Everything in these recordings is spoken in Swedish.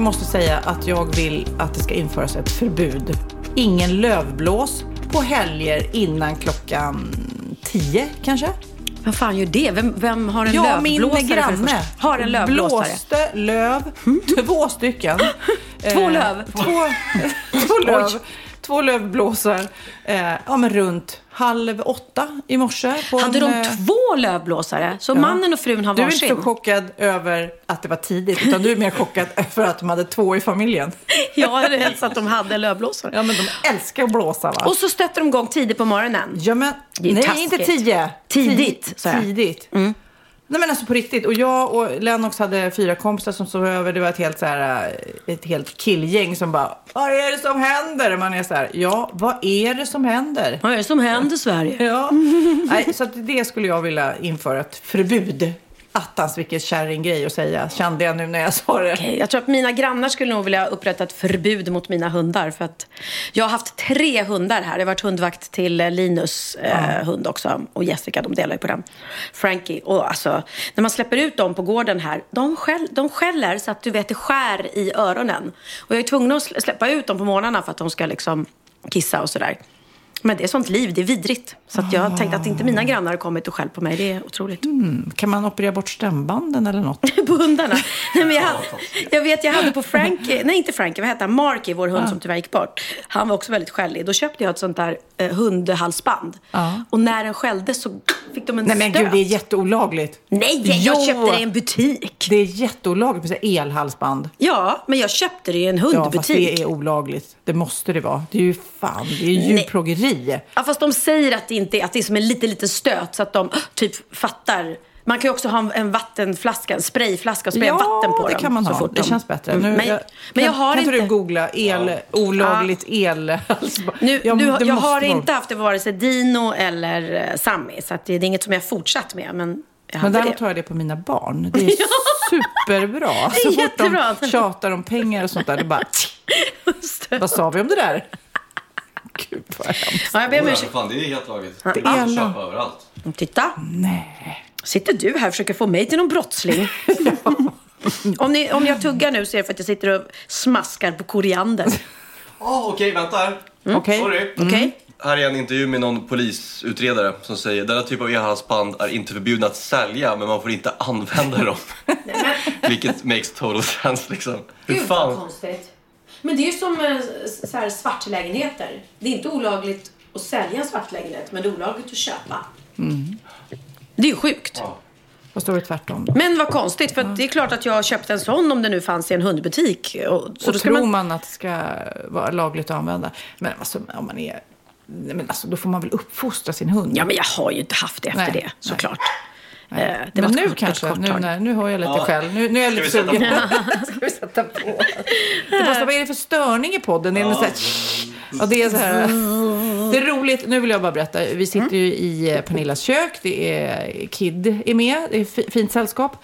Måste säga att jag vill att det ska införas ett förbud. Ingen lövblås på helger innan klockan tio kanske. Vad fan gör det? Vem, vem har en Ja, min lövblåsare? det granne? Har en lövblåsare? blåste löv, två stycken. Två Eh, löv? Två, två löv. Två lövblåsar. Eh, ja, men runt halv åtta i morse. Hade en, de eh, två lövblåsare? Så mannen och frun har Du är varsin? inte så chockad över att det var tidigt, utan du är mer chockad för att de hade två i familjen. Jag hade helst att de hade lövblåsare. Ja, men de älskar att blåsa va? Och så stötte de igång tidigt på morgonen. Ja, men Det är nej, taskigt. inte tio. Tidigt, Tid- sa jag. Nej men alltså på riktigt. Och jag och Lennox hade fyra kompisar som sov över. Det var ett helt, så här, eh, ett helt killgäng som bara, vad är det som händer? Man är så här, ja, vad är det som händer? Vad är det som händer Sverige? Ja, Nej, så att det skulle jag vilja införa ett förbud. Attans vilken kärringgrej att säga, kände jag nu när jag sa det. Okej, Jag tror att mina grannar skulle nog vilja upprätta ett förbud mot mina hundar. För att jag har haft tre hundar här. Jag har varit hundvakt till eh, Linus eh, hund också. Och Jessica, de delar ju på den. Frankie. Och alltså, när man släpper ut dem på gården här. De, skäll, de skäller så att du vet det skär i öronen. Och jag är tvungen att slä- släppa ut dem på morgnarna för att de ska liksom kissa och sådär. Men det är sånt liv, det är vidrigt. Så att jag tänkte att inte mina grannar har kommit och skällt på mig. Det är otroligt. Kan man operera bort stämbanden eller något? på hundarna. Nej, men jag, jag vet, jag hade på Frankie, nej inte Frankie, vad heter han? Marky, vår hund som tyvärr gick bort. Han var också väldigt skällig. Då köpte jag ett sånt där eh, hundhalsband. Ja. Och när den skällde så fick de en Nej men stöt. gud, det är jätteolagligt. Nej, jag Jo. köpte det i en butik. Det är jätteolagligt med elhalsband. Ja, men jag köpte det i en Ja, fast hundbutik. det är olagligt. Det måste det vara. Det är ju fan, det är ju djurplågeri. Ja, fast de säger att det, inte är, att det är som en liten, liten stöt så att de typ fattar. Man kan ju också ha en, en vattenflaska, en sprayflaska och spraya vatten på det dem. kan man ha. Det de- känns bättre. Mm. Nu, men, jag, men jag kan, har kan inte... du googla el, olagligt elhalsband? Nu, Ja, du, det jag måste har vara- inte haft det vare sig Dino eller eh, Sammy. Så det, det är inget som jag fortsatt med. Men jag Men däremot det. har jag det på mina barn. Det är superbra. Så fort jättebra. de tjatar om pengar och sånt där, det bara... Vad sa vi om det där? Gud vad hemskt. Ja, jag ber om ursäkt. fan, det är helt lagligt. Det är är la- köpa överallt. Titta. Nej. Sitter du här och försöker få mig till någon brottsling? om, ni, om jag tuggar nu så är det för att jag sitter och smaskar på koriander. Åh, okej, vänta här. Okej. Sorry. Okej? Här är en intervju med någon polisutredare som säger denna typ av elhalsband är inte förbjudna att sälja men man får inte använda dem. Vilket makes total sense liksom. Hur Gud vad fan? konstigt. Men det är ju som eh, så här, svartlägenheter. Det är inte olagligt att sälja en svartlägenhet, men det är olagligt att köpa. Det är ju sjukt. Vad står det tvärtom då? Men vad konstigt, för det är klart att jag köpte en sån om det nu fanns i en hundbutik. Och, så och då ska tror man... man... att det ska vara lagligt att använda. Men alltså, om man är... Men alltså, då får man väl uppfostra sin hund. Ja, men jag har ju inte haft det efter Nej, det, såklart. Nej. Eh, det men nu kort- kanske, kort nu, när, nu hör jag lite Ja. själv. Nu, nu är jag lite sugen. Ska vi sätta på? Det måste, vad är det för störning i podden? Är det så här, ja, det är så här. Det är roligt. Nu vill jag bara berätta. Vi sitter ju i eh, Pernillas kök. Det är Kid är med. Det är fi- fint sällskap.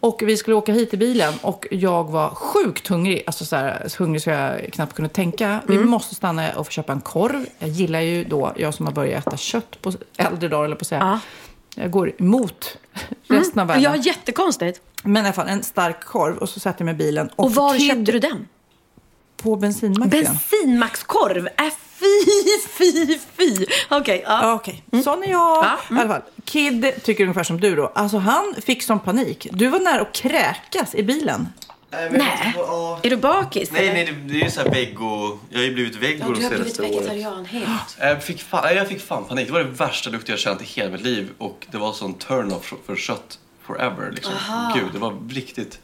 Och vi skulle åka hit i bilen. Och jag var sjukt hungrig. Alltså så här, så hungrig så jag knappt kunde tänka. Vi måste stanna och få köpa en korv. Jag gillar ju då, jag som har börjat äta kött på äldre dagar, eller på att säga. Ja. Jag går emot resten av världen. Ja, jättekonstigt. Men i alla fall en stark korv och så satte jag mig i bilen. Och var Kid- köpte du den? på bensinmacken. Bensinmackskorv? Äh, fy, fy, fy. Okej, ja. Ja, Okej, sån är jag. Ja, mm. I alla fall. Kid tycker ungefär som du då. Alltså han fick sån panik. Du var nära att kräkas i bilen. Nej. Är du bakis? Nej, eller? nej, det, det är ju så här vego... Jag har ju blivit vego Ja, de du har blivit senaste åren. vegetarian helt. Jag fick, fan, jag fick fan panik. Det var det värsta lukt jag känt i hela mitt liv. Och det var sån turn-off för kött forever. Liksom. Gud, det var riktigt...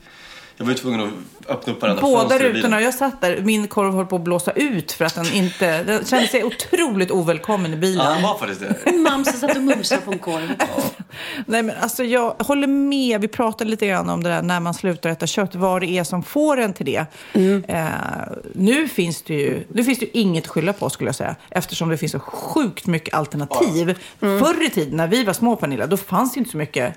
Jag var ju tvungen att öppna upp varenda Båda rutorna. Jag satt där. Min korv höll på att blåsa ut för att den inte... Den kände sig otroligt ovälkommen i bilen. Ja, han var faktiskt det. Mamsen satt och mumsade på en korv. Nej, men alltså jag håller med. Vi pratade lite grann om det där när man slutar äta kött. Vad det är som får en till det. Eh, nu finns det ju nu finns det ju inget att skylla på skulle jag säga. Eftersom det finns så sjukt mycket alternativ. Förr i tiden när vi var små Pernilla, då fanns det inte så mycket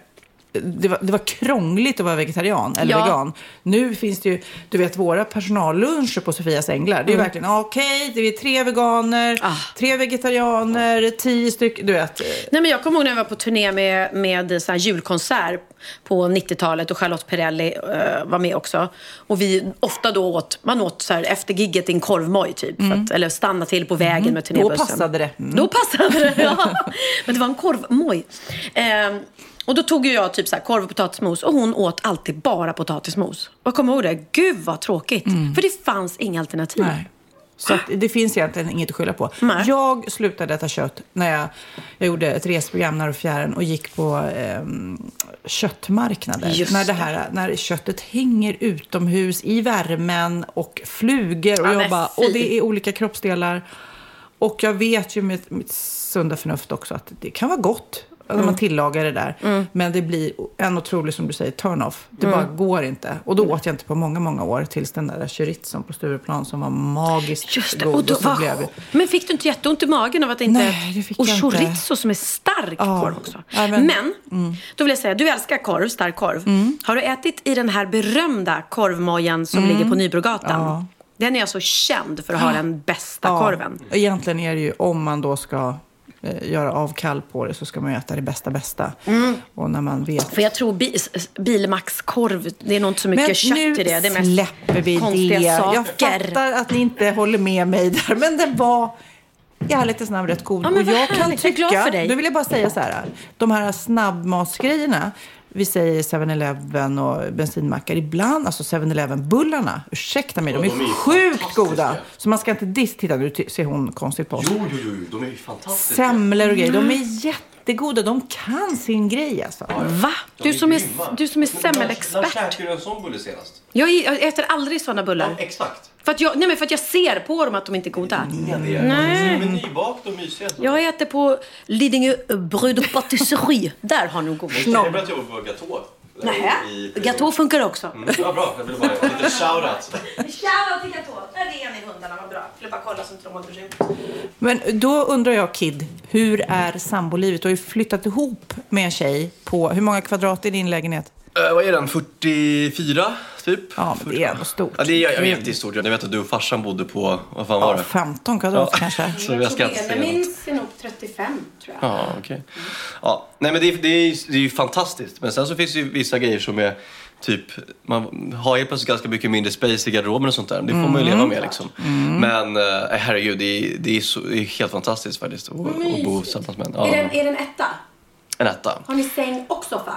det var, det var krångligt att vara vegetarian eller Ja. vegan. Nu finns det ju, du vet våra personalluncher på Sofias Änglar. Det är ju verkligen, okej, det är tre veganer, Ah. tre vegetarianer, tio stycken, du vet. Nej, men jag kommer ihåg när jag var på turné med, med så här julkonsert på 90-talet och Charlotte Perrelli eh, var med också. Och vi ofta då åt, man åt så här efter gigget en korvmoj typ. För att, eller stanna till på vägen med turnébussen. Då passade det. Mm. Då passade det, ja. Men det var en korvmoj. Eh, och då tog ju jag typ så här korv och potatismos och hon åt alltid bara potatismos. Och jag kommer ihåg det, gud vad tråkigt. För det fanns inga alternativ. Nej. Så det finns egentligen inget att skylla på. Nej. Jag slutade äta kött när jag, jag gjorde ett resprogram när och fjärran och gick på ehm, köttmarknader. Just när, det här, när köttet hänger utomhus i värmen och flugor. Och, Ja, jag bara, och det är olika kroppsdelar. Och jag vet ju med mitt sunda förnuft också att det kan vara gott när Mm. man tillagar det där. Men det blir en otrolig, som du säger, turn-off. Det bara går inte. Och då åt jag inte på många, många år tills den där chorizon på Stureplan som var magiskt Just det. god. Och då, så vad, blev Men fick du inte jätteont i magen av att inte... Nej, det fick och jag inte. chorizo som är stark Ja. korv också. Ja, men men- då vill jag säga, du älskar korv, stark korv. Har du ätit i den här berömda korvmojen som ligger på Nybrogatan? Ja. Den är alltså känd för att ha den bästa korven. Egentligen är det ju om man då ska göra avkall på det så ska man ju äta det bästa bästa. Och när man vet För jag tror bi, Bilmax-korv, det är nog inte så mycket kött nu i det. Det är mest släpper vi konstiga det. saker. Jag fattar att ni inte håller med mig där, men den var i ärlighetens namn rätt god. Ja, men och jag kan härligt. Jag är tycka, glad för dig. då vill jag bara säga så här, de här snabbmatsgrejerna, vi säger 7-Eleven och bensinmackar, ibland, alltså 7-Eleven-bullarna, ursäkta mig, de är, de är ju sjukt goda. Så man ska inte diss, titta nu ser hon konstigt på oss. Jo, jo, jo, de är fantastiska. Semlor och grejer, de är jättegoda, de kan sin grej alltså. Va? Du som är, du som är När, när semmelexpert. käkade du en sån bulle senast? Jag, jag äter aldrig sådana bullar. Ja, exakt. För att, jag, nej men för att jag ser på dem att de inte är goda. Ja, det är Nej. De är nybakta och mysiga. Jag äter på Lidingö Bröd och Patisserie. Där har nog god. Jag har börjat jobba på Gatå. Nähä, I- Gatå funkar också. Mm, Ja, bra. Jag ville bara lite shoutout. Shoutout till Gatå. Där är en i hundarna, vad bra. Jag ville bara kolla så inte de håller sig ut. Men då undrar jag, Kid, hur är sambolivet? Du har ju flyttat ihop med en tjej på, hur många kvadrat är din lägenhet? Uh, vad är den? 44, typ? Ja, men det är ändå stort. Ja, det är, jag vet, det är stort. Jag vet att du och farsan bodde på, vad fan var Ja, det? 15 kvadrat Ja. kanske. Så jag ska inte säga minns är nog 35, tror jag. Ja, okej. Ja, nej men det, är- det, är, det är ju fantastiskt. Men sen så finns det ju vissa grejer som är typ, man har helt plötsligt ganska mycket mindre space i garderoben och sånt där. Det får man ju leva med liksom. Men äh, herregud, det är, det, är så, det är helt fantastiskt faktiskt att, att bo tillsammans med en. Ja, Är, den, är den etta? en etta. Har ni säng och soffa?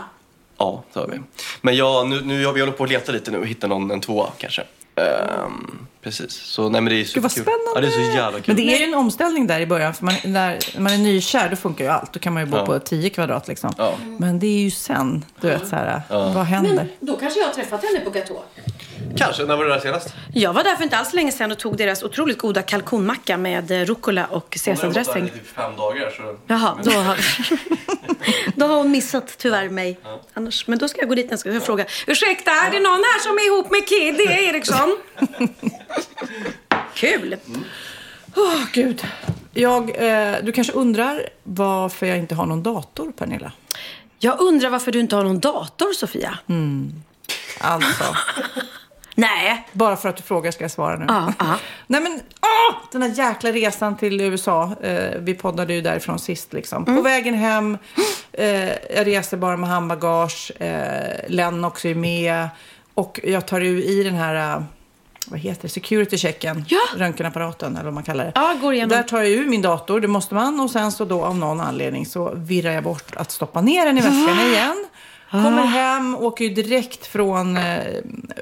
Ja, det har vi. Men ja, nu, nu har vi hållit på att leta lite nu och hitta någon, en tvåa kanske. Ehm, precis. Så nej men det är Gud vad spännande! Ja, det är så jävla kul. Men det är ju en omställning där i början. För man, när, när man är nykär då funkar ju allt. Då kan man ju bo Ja. på 10 kvadrat liksom. Ja. Men det är ju sen, du vet så här, vad händer? Men då kanske jag har träffat henne på Gatå. Kanske. När var du där senast? Jag var där för inte alls länge sedan och tog deras otroligt goda kalkonmacka med eh, rucola och Jag har varit där i typ fem dagar. Så... Jaha, då har, då har hon missat tyvärr mig. Annars, men då ska jag gå dit nästa gång och fråga. Ursäkta, är det någon här som är ihop med Kid? Det är Eriksson. Kul! Åh, gud. Jag, eh, du kanske undrar varför jag inte har någon dator, Pernilla? Jag undrar varför du inte har någon dator, Sofia? Alltså, Nej. bara för att du frågar ska jag svara nu. Ja. Nej men, åh, den här jäkla resan till USA. Eh, vi poddade ju därifrån sist liksom. Mm. På vägen hem, eh, jag reser bara med handbagage. Eh, Len också är med. Och jag tar ju i den här vad heter det, security-checken, Ja. röntgenapparaten eller vad man kallar det. Ja, går igenom. Där tar jag ur min dator, det måste man. Och sen så då av någon anledning så virrar jag bort att stoppa ner den i väskan Ah. igen. Kommer hem, åker ju direkt från, eh,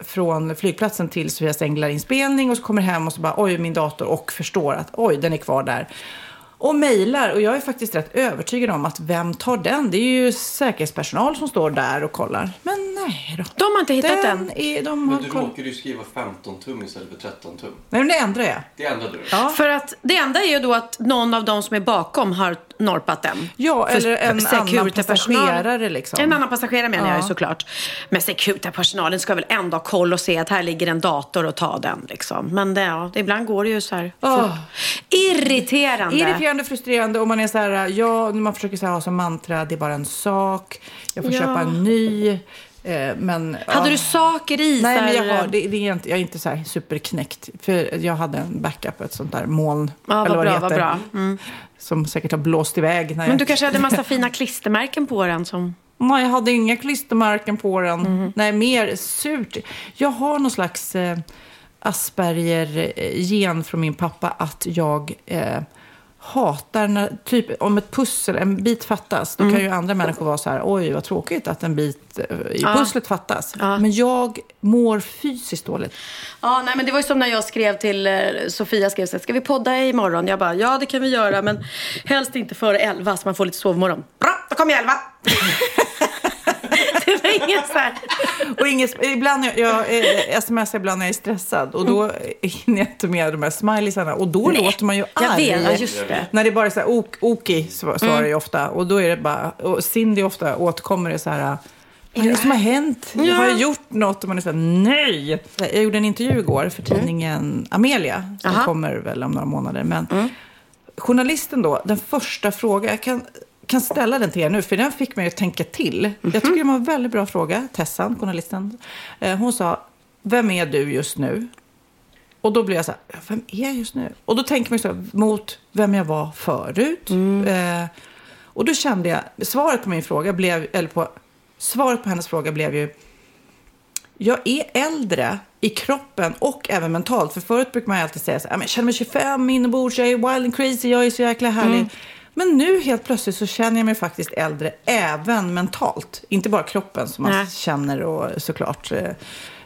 från flygplatsen till Sofias Änglar-inspelning och så kommer hem och så bara oj min dator och förstår att oj den är kvar där. Och mejlar och jag är faktiskt rätt övertygad om att vem tar den? Det är ju säkerhetspersonal som står där och kollar. Men nej då. De har inte hittat den. Är, de har Men du koll... råkade ju skriva 15 tum istället för 13 tum. Nej men det ändrar jag. Det ändrade du. Ja. För att det enda är ju då att någon av de som är bakom har norpat den. Ja, För eller en annan passagerare liksom. En annan passagerare menar jag Ja. ju såklart. Men Security-personalen ska väl ändå ha koll och se att här ligger en dator och ta den liksom. Men det, ja, ibland går det ju så här. Åh. fort. Irriterande. Irriterande, frustrerande och man är så här, ja, man försöker så här, ha som mantra, det är bara en sak, jag får Ja. köpa en ny. Eh, men, Hade ja. du saker i? Nej, men jag, har, det, det är inte, jag är inte så här superknäckt. För jag hade en backup, ett sånt där moln. Ja, eller vad bra, vad bra. Mm. Som säkert har blåst iväg. Men jag... du kanske hade en massa fina klistermärken på den som... Nej, jag hade inga klistermärken på den. Mhm. Nej, mer surt. Jag har någon slags eh, Asperger-gen från min pappa att jag eh, hatar när, typ om ett pussel, en bit fattas. Då Mm. kan ju andra människor vara så här, oj vad tråkigt att en bit eh, i pusslet fattas. Ja. Men jag mår fysiskt dåligt. Ja, nej, men det var ju som när jag skrev till eh, Sofia, skrev så här, ska vi podda imorgon? Jag bara, ja det kan vi göra, men helst inte före elva så man får lite sovmorgon. Bra, då kommer jag elva. det var inget så här. Och inget, ibland jag, jag eh, smsar ibland när jag är stressad och då hinner jag inte med de här smileysarna och då låter man ju arg. Jag vet, just det. När det bara är så här, ok, Oki sv- svarar Mm. jag ofta. Och då är det bara, och Cindy ofta återkommer det så här, vad är det som har hänt? Ja. Har jag gjort något? Och man är så här, nej! Jag gjorde en intervju igår för tidningen Amelia, som Aha. kommer väl om några månader. Men journalisten då, den första frågan, jag kan, kan ställa den till er nu, för den fick mig att tänka till. Jag tycker det var en väldigt bra fråga, Tessan, journalisten. Eh, Hon sa, vem är du just nu? Och då blev jag så här, "Ja, vem är jag just nu? Och då tänker man så här, mot vem jag var förut. Eh, och då kände jag, svaret på min fråga blev, eller på, svaret på hennes fråga blev ju, jag är äldre i kroppen och även mentalt. För förut brukar man alltid säga så här, "Ja, men jag känner mig 25 inombords, jag är wild and crazy, jag är så jäkla härlig. Men nu helt plötsligt så känner jag mig faktiskt äldre även mentalt. Inte bara kroppen som man Nej. känner och såklart eh,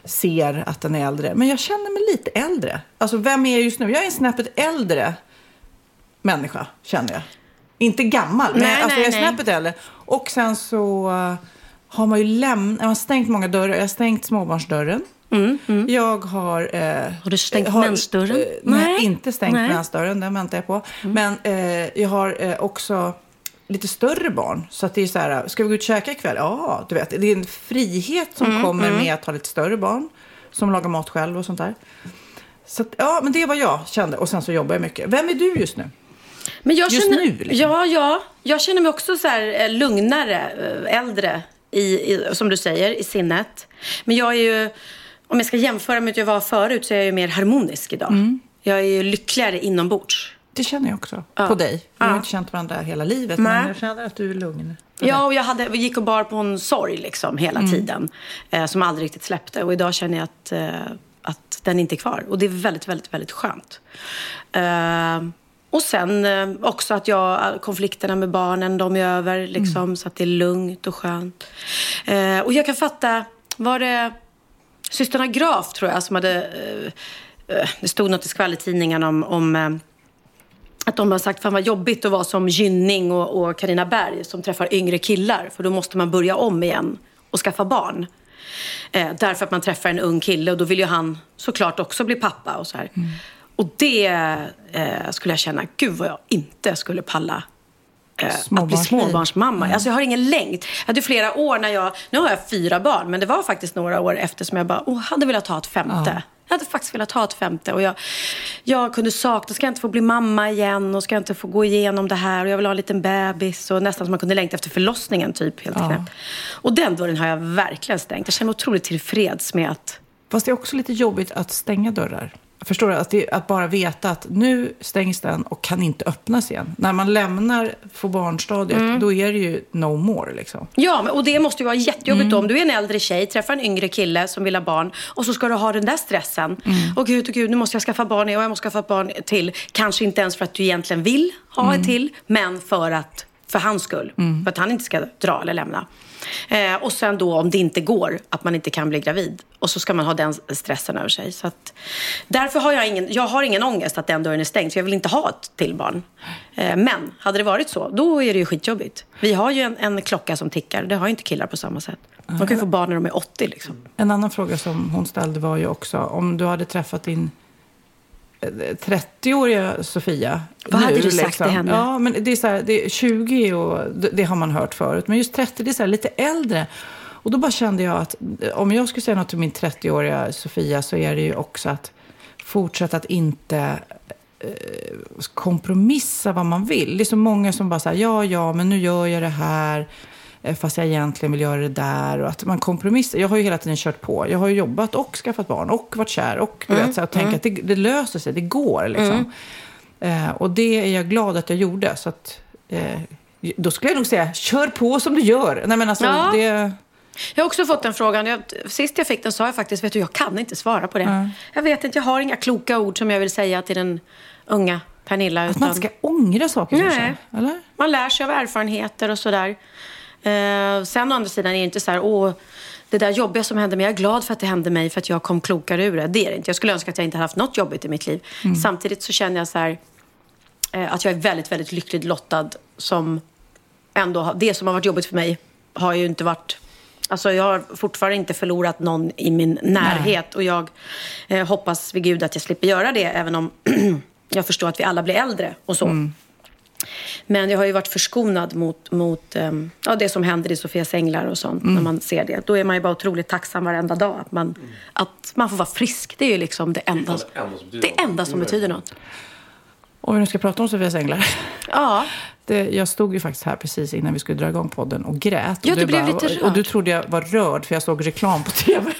ser att den är äldre. Men jag känner mig lite äldre. Alltså vem är jag just nu? Jag är en snäppet äldre människa, känner jag. Inte gammal, men Nej, alltså nej, jag är snäppet äldre. Och sen så eh, har man ju lämnat, man har stängt många dörrar. Jag har stängt småbarnsdörren. Jag har... Eh, Mm, Har du stängt har- mensdörren? eh, nej, Nej. inte stängt Nej. mensdörren. Den väntar jag på. Men eh, jag har eh, också lite större barn. Så att det är så här, ska vi gå ut och käka ikväll? Ja, du vet. Det är en frihet som Mm, kommer med att ha lite större barn. Som lagar mat själv och sånt där. Så att, ja, men det var jag kände. Och sen så jobbar jag mycket. Vem är du just nu? Men jag Just känner, nu, liksom. Ja, ja. Jag känner mig också så här eh, lugnare, eh, äldre, i, i, som du säger, i sinnet. Men jag är ju, om jag ska jämföra med hur jag var förut, så är jag ju mer harmonisk idag. Mm. Jag är ju lyckligare inombords. Det känner jag också. Ja. På dig. Vi har Ja. inte känt varandra hela livet. Nej. Men jag känner att du är lugn. Ja, och jag hade, gick och bar på en sorg liksom hela Mm. tiden. Eh, som aldrig riktigt släppte. Och idag känner jag att, eh, att den inte är kvar. Och det är väldigt, väldigt, väldigt skönt. Eh, och sen eh, också att jag, konflikterna med barnen, de är över. Liksom, Mm. Så att det är lugnt och skönt. Eh, och jag kan fatta, var det systrarna Graf tror jag som hade... Eh, eh, det stod något i skvallertidningen om, om eh, att de har sagt fan vad jobbigt att vara som Gynning och, Carina Berg som träffar yngre killar. För då måste man börja om igen och skaffa barn. Eh, därför att man träffar en ung kille och då vill ju han såklart också bli pappa och så här. Och det eh, skulle jag känna, gud vad jag inte skulle palla att bli småbarnsmamma. Alltså jag har ingen längd. Jag hade flera år när jag, nu har jag fyra barn, men det var faktiskt några år efter som jag bara, oh, hade velat ha ett femte. Jag hade faktiskt velat ha ett femte och jag, jag kunde sakna, ska jag inte få bli mamma igen och ska jag inte få gå igenom det här och jag vill ha en liten bebis och nästan som man kunde längta efter förlossningen typ. Helt Ja. Och den dörren har jag verkligen stängt. Jag känner mig otroligt tillfreds med att Fast det är också lite jobbigt att stänga dörrar. Förstår du? Att, det, att bara veta att nu stängs den och kan inte öppnas igen. När man lämnar få barnstadiet, Mm. då är det ju no more. Liksom. Ja, men- och det måste ju vara jättejobbigt Mm. Om du är en äldre tjej, träffar en yngre kille som vill ha barn och så ska du ha den där stressen. Mm. Och gud, och gud, nu måste jag skaffa barn och jag måste skaffa barn till. Kanske inte ens för att du egentligen vill ha Mm. ett till, men för att för hans skull. För att han inte ska dra eller lämna. Eh, och sen då om det inte går, att man inte kan bli gravid. Och så ska man ha den stressen över sig. Så att, därför har jag ingen, jag har ingen ångest att den dörren är stängd. För jag vill inte ha ett till barn. Eh, men hade det varit så, då är det ju skitjobbigt. Vi har ju en, en klocka som tickar. Det har ju inte killar på samma sätt. De kan ju få barn när de är 80 liksom. En annan fråga som hon ställde var ju också om du hade träffat din 30-åriga Sofia. Vad hade nu, liksom. du sagt till henne? Ja, men det är så här, det är 20 och det, det har man hört förut. Men just 30, det är så här, lite äldre. Och då bara kände jag att om jag skulle säga något till min 30-åriga Sofia så är det ju också att fortsätta att inte eh, kompromissa vad man vill. Det är så många som bara säger ja, ja, men nu gör jag det här fast jag egentligen vill göra det där. Och att man kompromissar. Jag har ju hela tiden kört på. Jag har ju jobbat och skaffat barn och varit kär och du vet, så här, och tänkt att det, det löser sig, det går liksom. Eh, och det är jag glad att jag gjorde. Så att, eh, då skulle jag nog säga, kör på som du gör. Nej, men alltså, Ja. det, Jag har också fått den frågan. Jag, sist jag fick den sa jag faktiskt, vet du, jag kan inte svara på det. Jag vet inte, jag har inga kloka ord som jag vill säga till den unga Pernilla. att man utan- ska ångra saker Nej. kanske. Eller? Man lär sig av erfarenheter och sådär. Eh, sen å andra sidan är det inte så här, åh, det där jobbiga som hände mig, jag är glad för att det hände mig för att jag kom klokare ur det. Det är det inte. Jag skulle önska att jag inte hade haft något jobbigt i mitt liv. Samtidigt så känner jag så här, eh, att jag är väldigt, väldigt lyckligt lottad som ändå, det som har varit jobbigt för mig har ju inte varit Alltså jag har fortfarande inte förlorat någon i min närhet och jag eh, hoppas vid Gud att jag slipper göra det även om jag förstår att vi alla blir äldre och så. Men jag har ju varit förskonad mot, mot ehm, ja, det som händer i Sofias änglar och sånt. När man ser det. Då är man ju bara otroligt tacksam varenda dag. Att man, att man får vara frisk. Det är ju liksom det enda, det enda som betyder det enda som betyder något. Om vi nu ska prata om Sofias änglar. Ja, Det, jag stod ju faktiskt här precis innan vi skulle dra igång podden och grät. Ja, och du blev lite Och du rörd. trodde jag var rörd för jag såg reklam på tv.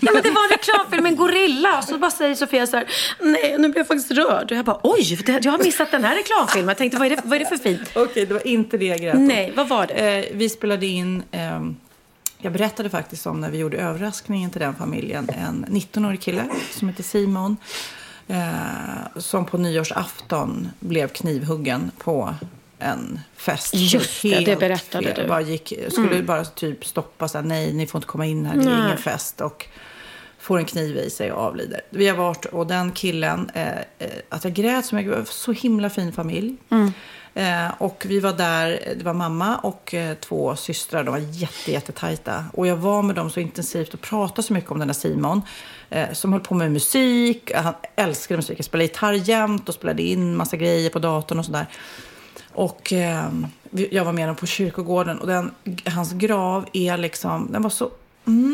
ja men det var en reklamfilm med en gorilla. Och så bara säger Sofia så här, nej nu blev jag faktiskt rörd. Och jag bara, oj, jag har missat den här reklamfilmen. Jag tänkte, vad är det, vad är det för fint? Okej, det var inte det jag grät. Nej, vad var det? Eh, vi spelade in, ehm, jag berättade faktiskt om när vi gjorde överraskningen till den familjen, en 19-årig kille som heter Simon. Eh, som på nyårsafton blev knivhuggen på en fest. Just det, det berättade fel. du. Mm. Bara gick, skulle bara typ stoppa så här, nej ni får inte komma in här, det är ingen fest. Och får en kniv i sig och avlider. Vi har varit, och den killen, eh, eh, att jag grät så mycket, så himla fin familj. Eh, och vi var där, det var mamma och eh, två systrar, de var jätte, jättetajta. Och jag var med dem så intensivt och pratade så mycket om den där Simon. Eh, som höll på med musik, han älskade musik, jag spelade gitarr jämt och spelade in massa grejer på datorn och sådär. Och eh, vi- jag var med dem på kyrkogården och den, hans grav är liksom, den var så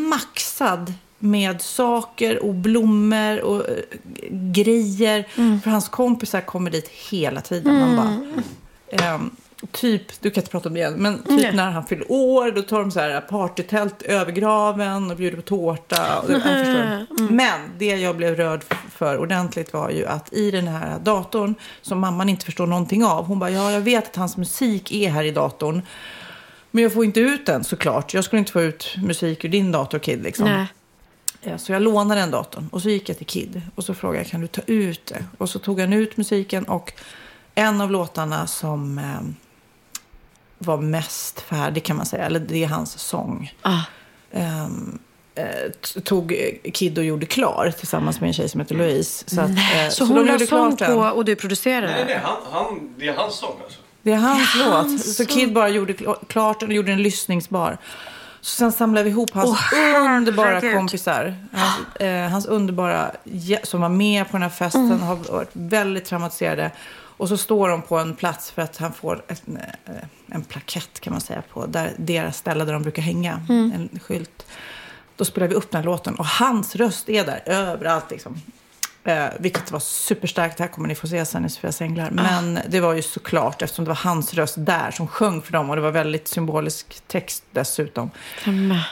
maxad med saker och blommor och eh, grejer. För hans kompisar kommer dit hela tiden. Man bara, ehm, typ, du kan inte prata om det igen, men typ Nej. när han fyller år, då tar de så här partytält över graven och bjuder på tårta. Och, jag förstår. Men det jag blev rörd för ordentligt var ju att i den här datorn, som mamman inte förstår någonting av, hon bara, ja jag vet att hans musik är här i datorn. Men jag får inte ut den såklart. Jag skulle inte få ut musik ur din dator Kid. Liksom. Nej. Eh, Så jag lånade den datorn och så gick jag till Kid och så frågade jag kan du ta ut det? Och så tog han ut musiken och en av låtarna som eh, var mest färdig kan man säga, eller det är hans sång. Ah. T- tog Kid och gjorde klar tillsammans med en tjej som heter Louise. Så, att, eh, Så de hon la sång på och du producerade? Nej, nej, han, han, det är hans sång alltså. Det är hans låt. hans Så Kid bara gjorde kl- klart och gjorde den lyssningsbar. Så sen samlade vi ihop hans Åh, underbara herregud. kompisar. Hans, eh, hans underbara, som var med på den här festen, Mm. har varit väldigt traumatiserade. Och så står de på en plats för att han får ett, eh, en plakett kan man säga på där, deras ställe där de brukar hänga. Mm. En skylt. Då spelar vi upp den här låten och hans röst är där överallt liksom. Eh, vilket var superstarkt. Det här kommer ni få se sen i Sofias Änglar. Men det var ju såklart, eftersom det var hans röst där som sjöng för dem. Och det var väldigt symbolisk text dessutom.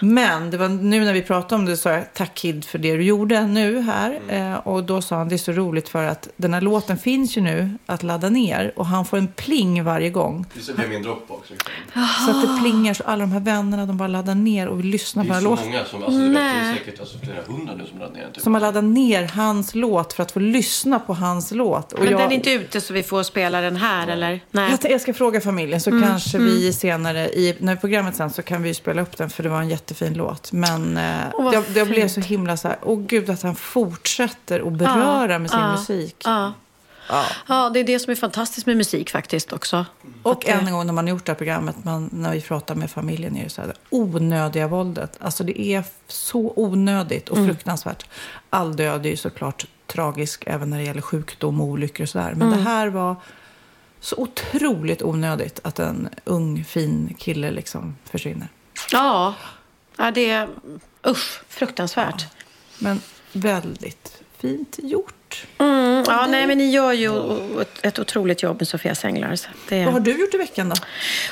Men det var nu när vi pratade om det så sa jag tack Kid för det du gjorde nu här. Eh, och då sa han det är så roligt för att den här låten finns ju nu att ladda ner. Och han får en pling varje gång. Det är min Dropbox. Liksom. Så att det plingar så alla de här vännerna de bara laddar ner och vill lyssna Det på är den så här låten. många som, alltså, vet, det är säkert alltså, flera hundra nu som laddar ner. Typ. Som har laddat ner hans låt för att få lyssna på hans låt. Och Men jag, den är inte ute så vi får spela den här, eller? Nej. jag, jag ska fråga familjen så Mm, kanske vi senare i när programmet sen så kan vi spela upp den för det var en jättefin låt. Men eh, vad jag, jag blev så himla så här, åh gud att han fortsätter att beröra med sin ja, musik. Ja. ja, det är det som är fantastiskt med musik faktiskt också. Och än en gång när man har gjort det här programmet, man, när vi pratar med familjen, är det så här, det onödiga våldet. Alltså det är så onödigt och fruktansvärt. All död är ju såklart tragisk, även när det gäller sjukdom och olyckor och sådär. Men det här var så otroligt onödigt att en ung, fin kille liksom försvinner. Ja, ja det är usch, fruktansvärt. Men väldigt fint gjort. Mm, ja, nej, men ni gör ju ett, otroligt jobb med Sofias Änglar. Så det... Vad har du gjort i veckan då?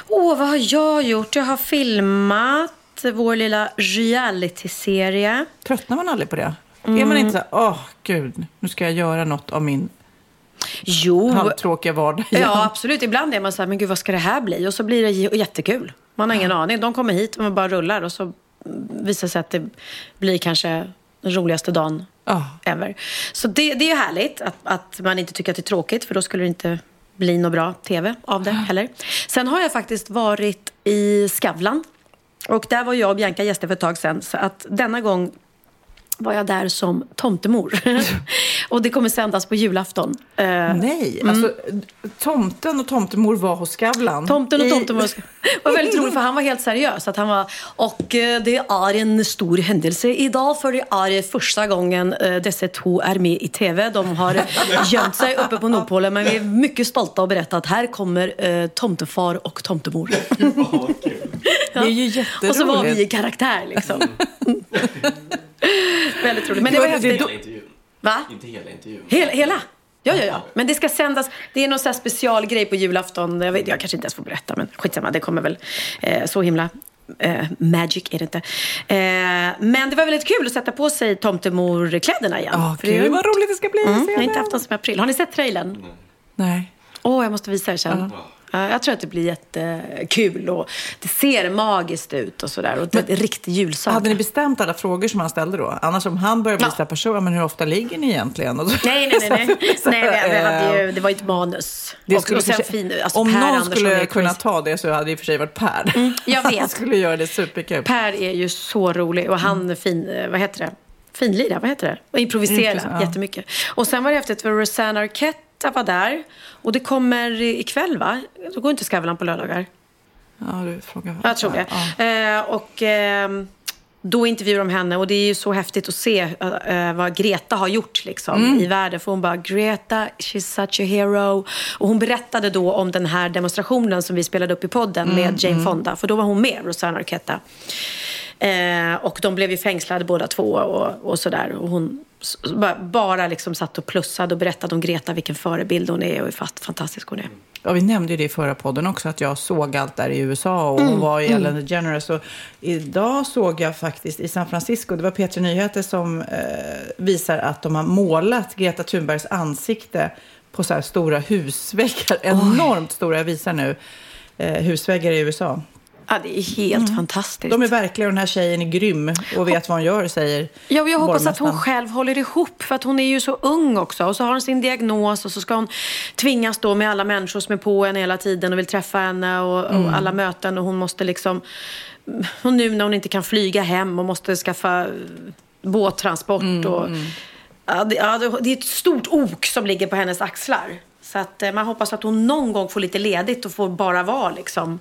Åh, vad har jag gjort? Jag har filmat vår lilla reality-serie. Tröttnar man aldrig på det? Är Mm. man inte så här, åh gud, nu ska jag göra något av min Jo, halvtråkiga vardag igen? ja absolut. Ibland är man så här, men gud vad ska det här bli? Och så blir det jättekul. Man har ingen aning. De kommer hit och man bara rullar och så visar det sig att det blir kanske den roligaste dagen Ja. ever. Så det, det är ju härligt att, att man inte tycker att det är tråkigt för då skulle det inte bli något bra tv av det heller. Sen har jag faktiskt varit i Skavlan. Och där var jag och Bianca gäster för ett tag sedan. Så att denna gång var jag där som tomtemor. och det kommer sändas på julafton. Eh, Nej, alltså tomten och tomtemor var hos Skavlan. Tomten och I- tomtemor var väldigt roligt för han var helt seriös. Att han var, och eh, det är en stor händelse idag för det är första gången eh, dessa två är med i TV. De har gömt sig uppe på Nordpolen men vi är mycket stolta att berätta att här kommer tomtefar och tomtemor. Det är ju jätteroligt. Och så var vi i karaktär liksom. väldigt roligt. Men det var häftigt. Hela intervjun. Va? Inte hela intervjun. Hela? hela? Ja, ja, ja. Men det ska sändas. Det är någon sån här specialgrej på julafton. Jag, vet, jag kanske inte ens får berätta, men skitsamma. Det kommer väl eh, så himla... Eh, magic är det inte. Eh, men det var väldigt kul att sätta på sig tomtemorkläderna igen. Det är gud vad roligt det ska bli. Mm, jag har inte haft den som april. Har ni sett trailern? Nej. Åh, jag måste visa er sen. Ja, jag tror att det blir jättekul och det ser magiskt ut och sådär. Och det är en riktig julsaga. Hade ni bestämt alla frågor som han ställde då? Annars om han börjar bli Ja. person, men hur ofta ligger ni egentligen? Och Nej, nej, nej. nej. Nej vi, vi hade eh, ju, det var ju ett manus. det och, skulle och sig- fin, alltså om per någon Andersson skulle kunna ta det så hade det i och för sig varit Per. jag vet. Han skulle göra det superkul. Per är ju så rolig och han är fin, eh, vad heter det? Finlira, vad heter det? Och improvisera Improvisa, ja. jättemycket. Och sen var det häftigt för Rosanna Arquette var där. Och det kommer ikväll va? Då går inte Skavlan på lördagar. Ja, du frågar. Jag tror det. Ja. Eh, och ehm, då intervjuar de henne och det är ju så häftigt att se eh, vad Greta har gjort liksom, Mm. i världen. För hon bara, Greta, she's such a hero. Och hon berättade då om den här demonstrationen som vi spelade upp i podden Mm, med Jane Fonda. För då var hon med, Rosanna Arquette. Eh, och de blev ju fängslade båda två och, och sådär. Och hon bara, liksom satt och plussade och berättade om Greta, vilken förebild hon är och hur fantastisk hon är. Ja, vi nämnde ju det i förra podden också, att jag såg allt där i USA och Mm, var i Ellen DeGeneres. Och idag såg jag faktiskt i San Francisco, det var P3 Nyheter som eh, visar att de har målat Greta Thunbergs ansikte på så här stora husväggar. Enormt stora, jag visar nu, eh, husväggar i USA. Ja, det är helt fantastiskt. De är verkliga och den här tjejen är grym och vet vad hon gör, säger Ja, och jag hoppas att hon själv håller ihop. För att hon är ju så ung också. Och så har hon sin diagnos och så ska hon tvingas då med alla människor som är på henne hela tiden och vill träffa henne och, och Mm. alla möten. Och hon måste liksom... Och nu när hon inte kan flyga hem och måste skaffa båttransport. Mm, och, ja, det, ja, det- det är ett stort ok som ligger på hennes axlar. Så att eh, man hoppas att hon någon gång får lite ledigt och får bara vara liksom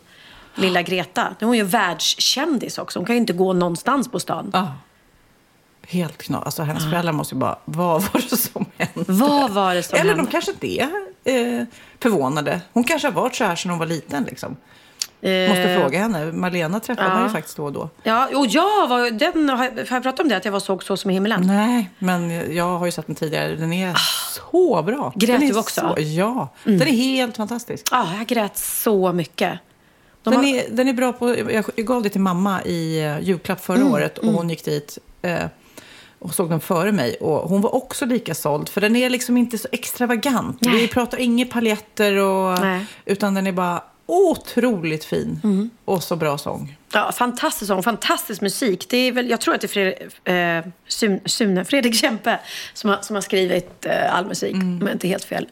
lilla Greta. Nu är hon ju världskändis också. Hon kan ju inte gå någonstans på stan. Ja. Helt knas. Alltså hennes föräldrar måste ju bara, vad var det som hände? Vad var det som Eller hände? de kanske inte är eh, förvånade. Hon kanske har varit så här sedan hon var liten liksom. Måste Eh, fråga henne. Malena träffar man ju faktiskt då och då. Ja, och jag var, den, har, jag, pratat om det? Att jag var såg så som i himlen? Nej, men jag har ju sett den tidigare. Den är så bra. Ah. Grät den du också? Mm. Så, ja, den är helt fantastisk. Ja, jag grät så mycket. De Den har- är, den är bra på... Jag gav det till mamma i eh, julklapp förra Mm, året och hon gick dit eh, och såg den före mig. Och hon var också lika såld, för den är liksom inte så extravagant. Nej. Vi pratar inga paljetter, och, Nej. utan den är bara otroligt fin. Mm. Och så bra sång. Ja, fantastisk sång, fantastisk musik. Det är väl, jag tror att det är Fredrik, eh, Sun, Sune, Fredrik Kempe som har, som har skrivit eh, all musik, Mm. om jag inte är helt fel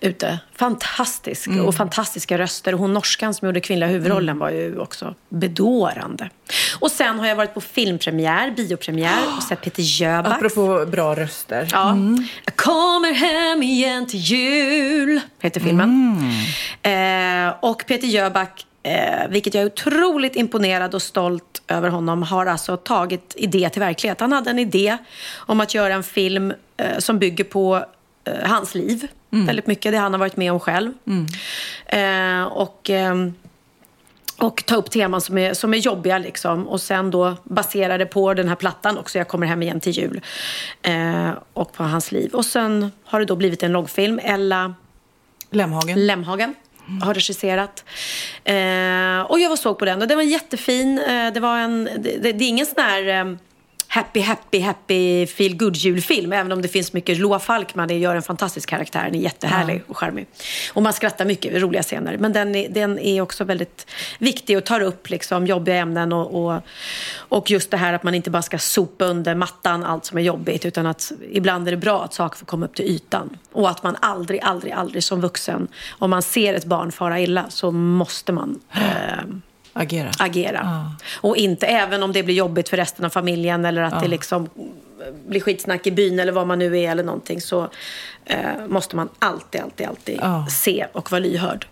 ute. Fantastisk och fantastiska röster. Hon norskan som gjorde kvinnliga huvudrollen Mm. var ju också bedårande. Och sen har jag varit på filmpremiär, biopremiär och sett Peter Jöback. Apropå bra röster. Ja. Jag kommer hem igen till jul, heter filmen. Eh, och Peter Jöback, eh, vilket jag är otroligt imponerad och stolt över honom, har alltså tagit idé till verklighet. Han hade en idé om att göra en film eh, som bygger på eh, hans liv. Väldigt mycket, det han har varit med om själv. Eh, och... ehm, och ta upp teman som är, som är jobbiga liksom. Och sen då basera det på den här plattan också, Jag kommer hem igen till jul. Eh, och på hans liv. Och sen har det då blivit en långfilm. Ella Lemhagen. Lemhagen har regisserat. Eh, och jag var såg på den och den var jättefin. Eh, det, var en, det, det, det är ingen sån här eh, happy, happy, happy feel good julfilm. Även om det finns mycket. Loa Falkman det gör en fantastisk karaktär. Den är jättehärlig och charmig. Och man skrattar mycket, roliga scener. Men den är, den är också väldigt viktig och tar upp liksom jobbiga ämnen. Och, och, och just det här att man inte bara ska sopa under mattan allt som är jobbigt. Utan att ibland är det bra att saker får komma upp till ytan. Och att man aldrig, aldrig, aldrig som vuxen, om man ser ett barn fara illa så måste man eh, Agera. agera. Och inte, även om det blir jobbigt för resten av familjen eller att det liksom blir skitsnack i byn eller vad man nu är eller någonting så eh, måste man alltid, alltid, alltid Ja. se och vara lyhörd.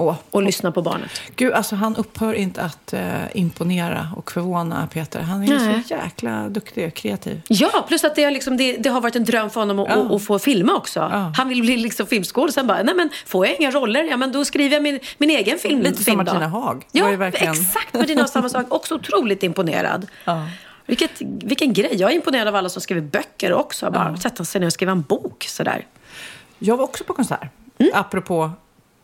Åh. Och lyssna på barnet. Gud, alltså han upphör inte att eh, imponera och förvåna Peter. Han är Nej. så jäkla duktig och kreativ. Ja, plus att det, är liksom, det, det har varit en dröm för honom att, Ja. att, få filma också. Ja. Han vill bli liksom filmskådis. bara, nej men får jag inga roller, ja men då skriver jag min, min egen film. Lite som film då." Martina Haag. Ja, var verkligen- exakt Martina har samma sak. Också otroligt imponerad. Ja. Vilket, vilken grej. Jag är imponerad av alla som skriver böcker också. Bara sätta sig ner och skriva en bok sådär. Jag var också på konsert. Mm. Apropå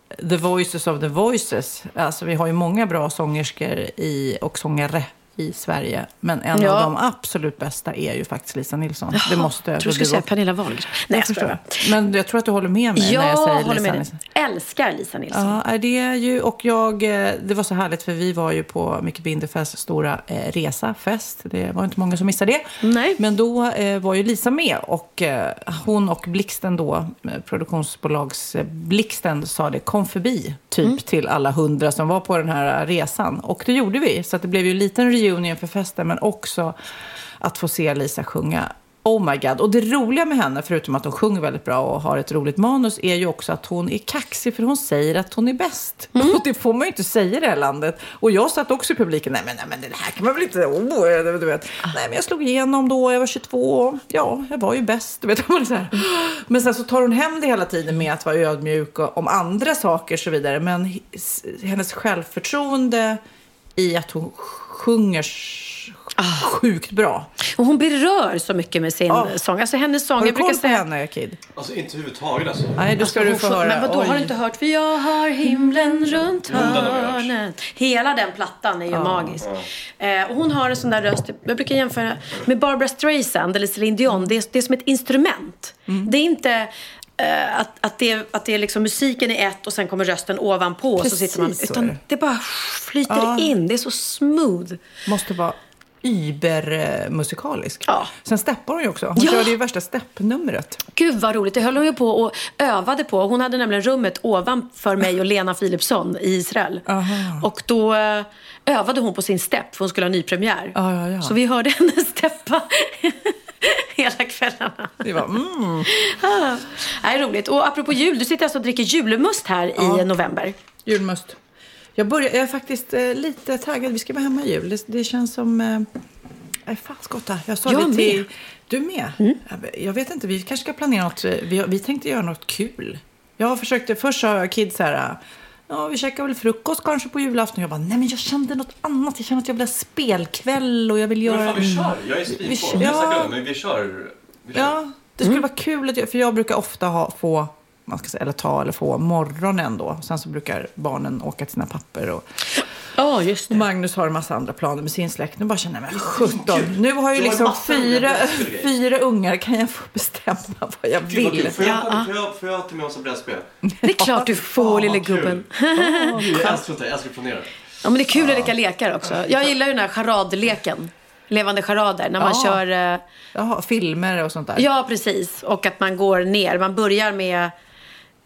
The Voices of the Voices. Alltså, vi har ju många bra sångerskor i, och sångare i Sverige. Men en Ja. av de absolut bästa är ju faktiskt Lisa Nilsson. det måste Jag tror du skulle säga Pernilla Wahlgren. Nej, jag förstår. Men jag tror att du håller med mig Jag när jag säger Lisa med Nilsson. dig. Älskar Lisa Nilsson. Ja, det är ju, och jag, eh, det var så härligt för vi var ju på Micke Bindefests stora eh, resa, fest. Det var inte många som missade det. Nej. Men då eh, var ju Lisa med och eh, hon och Blixten då, produktionsbolags eh, Blixten sa det, kom förbi typ Mm. till alla hundra som var på den här resan. Och det gjorde vi, så det blev ju en liten reunion för festen men också att få se Lisa sjunga. Oh my god. Och det roliga med henne, förutom att hon sjunger väldigt bra och har ett roligt manus, är ju också att hon är kaxig för hon säger att hon är bäst. Mm. Och det får man ju inte säga i det här landet. Och jag satt också i publiken, nej men, nej, men det här kan man väl inte, oh, du vet. Nej men jag slog igenom då, jag var 22, ja, jag var ju bäst. Du vet, så här. Men sen så tar hon hem det hela tiden med att vara ödmjuk och om andra saker och så vidare. Men hennes självförtroende i att hon sjunger s- sjukt bra. Och hon berör så mycket med sin Ja. sång. Alltså hennes sång, Har du koll på säga... henne, Kid? Alltså inte överhuvudtaget alltså. Nej, då ska Hon du få höra. Men vadå, har du inte hört? För jag har himlen runt hörnet. Hela den plattan är ju magisk. Eh, och hon har en sån där röst, jag brukar jämföra med Barbara Streisand eller Celine Dion. Det är, det är som ett instrument. Mm. Det är inte... eh, att, att det, att det är liksom musiken är ett och sen kommer rösten ovanpå och så sitter man. Utan det. det bara flyter Ja. in. Det är så smooth. Måste vara übermusikalisk. Ja. Sen steppar hon ju också. Hon Ja. körde ju värsta steppnumret. Gud vad roligt. Det höll hon ju på och övade på. Hon hade nämligen rummet ovanför mig och Lena Philipsson i Israel. Aha. Och då eh, övade hon på sin stepp för hon skulle ha nypremiär. Ja, ja, ja. Så vi hörde henne steppa hela kvällarna. Det var, mm. Ah, det är roligt. Och apropå jul, du sitter alltså och dricker julmust här i november. Julmust. Jag, börjar, jag är faktiskt eh, lite taggad. Vi ska vara hemma i jul. Det, det känns som... Eh, äh, fan Skotta, jag sa Jag det till... med. Du med? Jag, jag vet inte, vi kanske ska planera något. eh, Vi, vi tänkte göra något kul. Jag har försökt, först sa jag kids här... ja, vi käkar väl frukost kanske på julafton. Jag bara, nej men jag kände något annat. Jag kände att jag vill ha spelkväll och jag vill göra... Men fan, vi kör. Jag är Jag snackar ja. men vi kör. Vi kör. Ja, det skulle vara kul att göra, för jag brukar ofta ha, få, man ska säga, eller ta eller få morgonen då. Sen så brukar barnen åka till sina papper och, Ja, just och Magnus har en massa andra planer med sin släkt. Nu bara känner jag mig 17. Nu har jag ju liksom fyra, det är kul grej. fyra ungar. Kan jag få bestämma vad jag Gud, vad vill? kul. Får jag, Ja, får jag, får jag med oss en brädspel? Det är klart du får, lille gubben. Gud, älskar. Jag älskar att planera. Ja, men det är kul att leka lekar också. Jag gillar ju den här charadleken. Levande charader. När man Ja. kör... eh, Jaha, filmer och sånt där. Ja, precis. Och att man går ner. Man börjar med,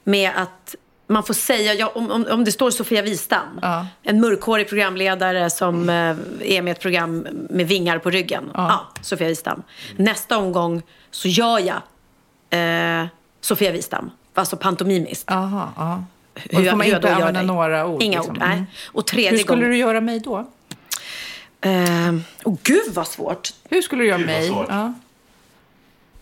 med att man får säga, ja, om, om, om det står Sofia Wistam, Ja. en mörkhårig programledare som eh, är med ett program med vingar på ryggen. Ja. Sofia Wistam. Nästa omgång så gör jag eh, Sofia Wistam, alltså pantomimiskt. Ja. Och Hur då får man inte använda dig. några ord. Inga liksom. ord, nej. Mm. Och tredje Hur skulle gången... du göra mig då? Eh, oh, gud vad svårt. Hur skulle du göra Gud, vad mig? svårt. Ja.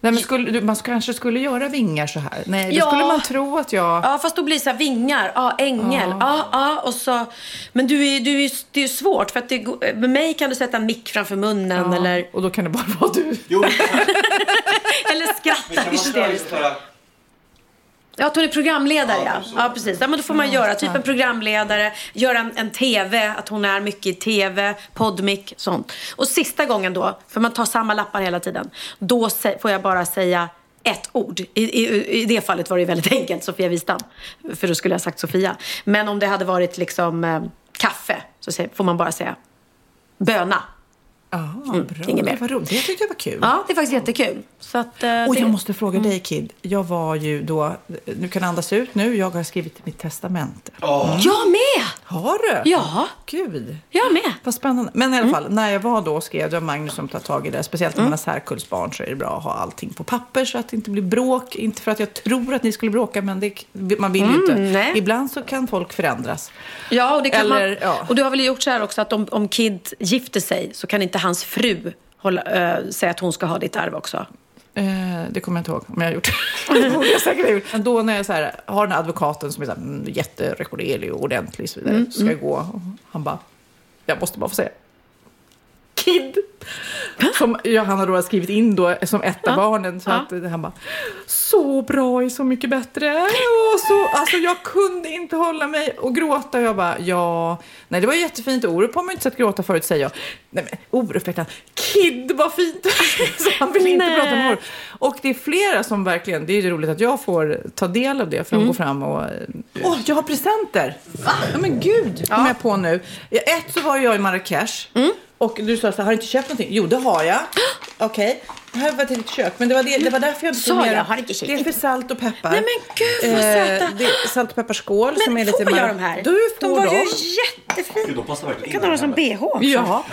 Nej, men skulle, du, man kanske skulle göra vingar så här. Nej, då Ja. skulle man tro att jag... Ja, fast då blir det så här vingar. Ja, ängel. Ja, ja, och så... Men du är, du är, det är ju svårt, för att det, med mig kan du sätta en mick framför munnen Ja, eller, Och då kan det bara vara du. Jo, eller skratta hysteriskt. Ja, att hon är programledare, Ja, ja. Ja, precis. Ja, men då får man göra typ en programledare, göra en, en TV, att hon är mycket i TV, podmick, sånt. Och sista gången då, för man tar samma lappar hela tiden, då får jag bara säga ett ord. I, i, I det fallet var det väldigt enkelt, Sofia Wistam. För då skulle jag ha sagt Sofia. Men om det hade varit liksom eh, kaffe, så får man bara säga böna. Ja, bra. inget mer. Det var roligt. Det tyckte jag var kul. Ja, det är faktiskt jättekul. Så att, eh, Och det... jag måste fråga dig Kid. Jag var ju då, nu kan andas ut nu, jag har skrivit mitt testamente. Jag med! Har du? Ja. Gud. Jag med. Vad spännande. Men i alla Mm. fall, när jag var då och skrev, det var Magnus som tar tag i det. Speciellt när man har särkullsbarn så är det bra att ha allting på papper så att det inte blir bråk. Inte för att jag tror att ni skulle bråka, men det, man vill ju inte. Mm, nej. Ibland så kan folk förändras. Ja, och, det kan Eller, man, ja. och du har väl gjort så här också att om, om Kid gifter sig så kan inte hans fru hålla, äh, säga att hon ska ha ditt arv också. Eh, det kommer jag inte ihåg om jag har gjort. det borde jag säkert ha gjort. Men då när jag så här, har den här advokaten som är så här, mm, jätterekorderlig och ordentlig och så vidare. Mm, så ska jag gå och han bara, jag måste bara få säga. Kid. Som ja, han har då skrivit in då som ett av barnen. Så Ja. att han bara, så bra är så mycket bättre. Och så, alltså jag kunde inte hålla mig och gråta. Jag bara, ja, nej det var jättefint. Orup har man inte sett gråta förut säger jag. Nej men Orup vet han, Kid vad fint. så han vill inte Nej. prata med Orup. Och det är flera som verkligen, det är ju roligt att jag får ta del av det. För de går fram och, eh, åh jag har presenter. Va? Ja men gud, kom jag på nu. Ja, Ett så var jag i Marrakesh. Och du sa så här, har du inte köpt någonting? Jo, det har jag. Okej. Det här var till ditt kök. Men det var, det, det var därför jag inte Sa tog jag, har inte. Det är för salt och peppar. Nej men gud vad Eh, söta! det är salt och pepparskål som är Men lite får jag de här? Du får de var dem. ju jättefina. de passar verkligen Jag kan ha dem som bh också. Ja,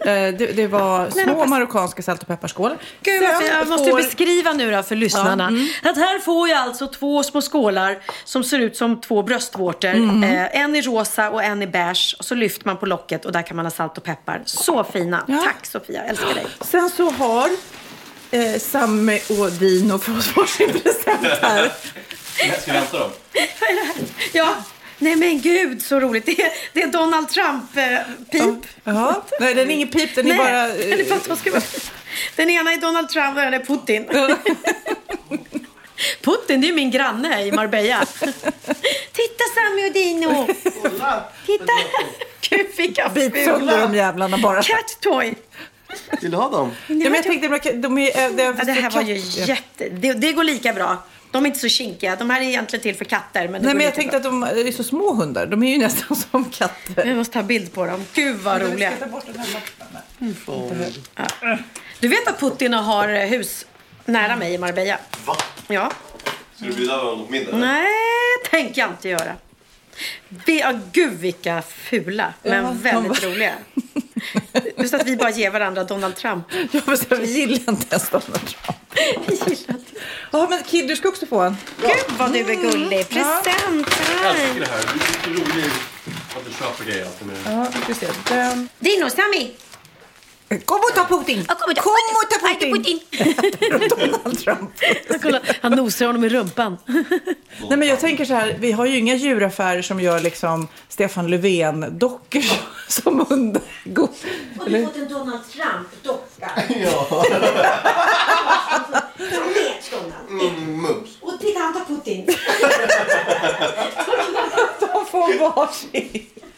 Eh, det, det var men små marockanska salt och pepparskål. Gud, vad jag måste får- beskriva nu då för lyssnarna. Att här får jag alltså två små skålar som ser ut som två bröstvårtor. Eh, en i rosa och en i beige. Och så lyfter man på locket och där kan man ha salt och peppar. Så fina. Ja. Tack Sofia, jag älskar dig. Sen så har eh, Samme och Dino fått varsin present här. Ska vi hämta dem? Ja, nej men gud så roligt. Det är, det är Donald Trump-pip. Jaha. Nej, den är ingen pip, den är bara... den, är bara två skruvar. den ena är Donald Trump och den andra är Putin. Putin, det är ju min granne i Marbella. Titta Sammy och Dino! Titta! Gud vilka Bit sönder de fula! jävlarna bara. Cat toy! Vill du ha dem? Ja, men jag tänkte, de är, de är, eh, det, Ja, det här var ju jätte... Det, det går lika bra. De är inte så kinkiga. De här är egentligen till för katter. Men Nej, men jag tänkte bra. att de är så små hundar. De är ju nästan som katter. Vi måste ta bild på dem. Gud vad roliga. ta bort den här lappen. Du vet att Putin har eh, hus nära mig i Marbella? Va? Ja. Ska du bjuda honom på middag? Nej, tänker jag inte göra. Vi, ja, gud vilka fula, men Ja, väldigt de var- roliga. Just att vi bara ger varandra Donald Trump. Vill säga, vi gillar inte ens Donald Trump. Ja, men Kid, du ska också få en. Gud vad du är gullig. Present! Jag älskar det här. Du är så rolig att du köper grejer Ja, vi ska se. Den. Dino, Sammy! Kom och ta Putin! Ja, kom och ta Kom Putin. och ta är Putin! Donald Trump. Kolla, han nosar honom i rumpan. Nej, men jag tänker så här, vi har ju inga djuraffärer som gör liksom Stefan Löfven-dockor som hundar. Har du fått en Donald Trump-docka? Ja. Mums. Och titta, han tar Putin. De får varsin.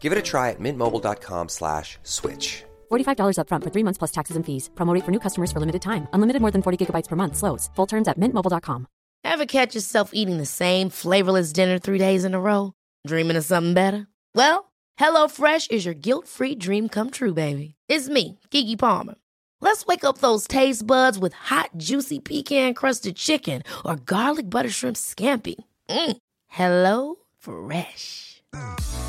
Give it a try at mintmobile.com slash switch. $45 upfront for three months plus taxes and fees. Promo rate for new customers for limited time. Unlimited more than 40 gigabytes per month. Slows. Full terms at mintmobile.com. Ever catch yourself eating the same flavorless dinner three days in a row? Dreaming of something better? Well, HelloFresh is your guilt-free dream come true, baby. It's me, Kiki Palmer. Let's wake up those taste buds with hot, juicy pecan-crusted chicken or garlic butter shrimp scampi. Mm. Hello Fresh.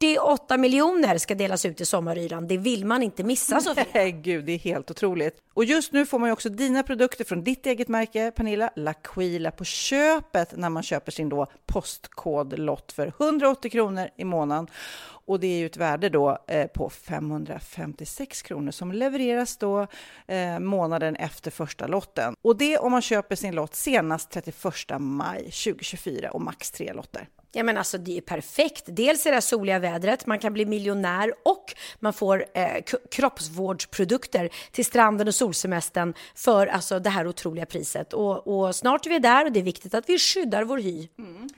48 miljoner ska delas ut i sommaryran. Det vill man inte missa Sofia. Gud, det är helt otroligt. Och just nu får man ju också dina produkter från ditt eget märke, Pernilla, L'Aquila, på köpet när man köper sin då postkodlott för 180 kronor i månaden. Och det är ju ett värde då eh, på 556 kronor som levereras då eh, månaden efter första lotten. Och det om man köper sin lott senast 31 maj 2024 och max tre lotter. Ja men alltså det är perfekt. Dels är det soliga vädret, man kan bli miljonär och man får eh, kroppsvårdsprodukter till stranden och solsemestern för alltså det här otroliga priset. Och, och snart är vi där och det är viktigt att vi skyddar vår hy.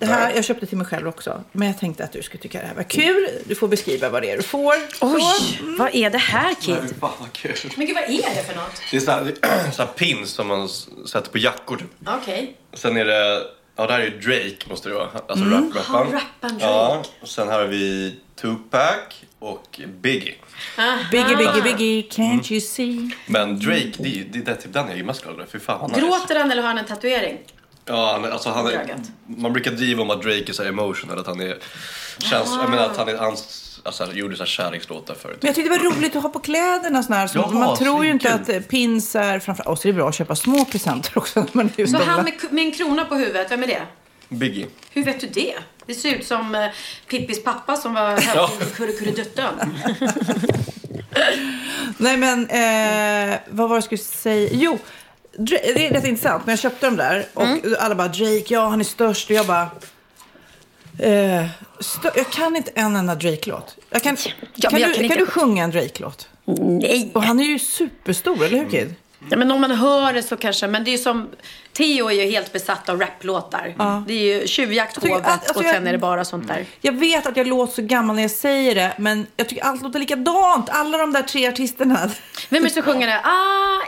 Det här, jag köpte till mig själv också, men jag tänkte att du skulle tycka det här var kul. Du får beskriva vad det är du får. Oj, Så. vad är det här Kid? Fan vad kul. Men gud, vad är det för något? Det är såna här, såna här pins som man sätter på jackor typ. Okej. Sen är det, ja det här är ju Drake måste det vara. Alltså rap, rapparen. Ja, rapparen Drake. Ja, och sen här har vi Tupac och Biggie. Biggie, biggie, biggie, can't you see? Men Drake, det, är- det är typ den jag är mest glad över. Gråter han eller har han en tatuering? Ja, han, alltså han är, man brukar driva om att Drake är så emotional, att han är, känns, jag menar att han är, hans, alltså han gjorde så här kärlekslåtar förut. Men jag tyckte det var roligt att ha på kläderna såna här. Som, Ja, man tror ju inte att svinkul. eh, pins är framför Och så är det bra att köpa små presenter också. När man är Så han med, med en krona på huvudet, vem är det? Biggie. Hur vet du det? Det ser ut som eh, Pippis pappa som var hövding i Kurrekurreduttön. Nej men, eh, vad var det jag skulle säga? Jo, det är rätt intressant. Men jag köpte dem där och Mm. alla bara Drake, ja han är störst. Och jag bara... Eh, jag kan inte en enda Drake-låt. Jag kan, Ja, kan, kan kan, du sjunga en Drake-låt? Nej! Och han är ju superstor, eller hur Kid? Ja, men om man hör det så kanske, men det är ju som, Theo är ju helt besatt av raplåtar. Det är ju Tjuvjakt, Hovet alltså och jag- sen är det bara sånt där. Jag vet att jag låter så gammal när jag säger det, men jag tycker allt låter likadant. Alla de där tre artisterna. Vem är det som sjunger det?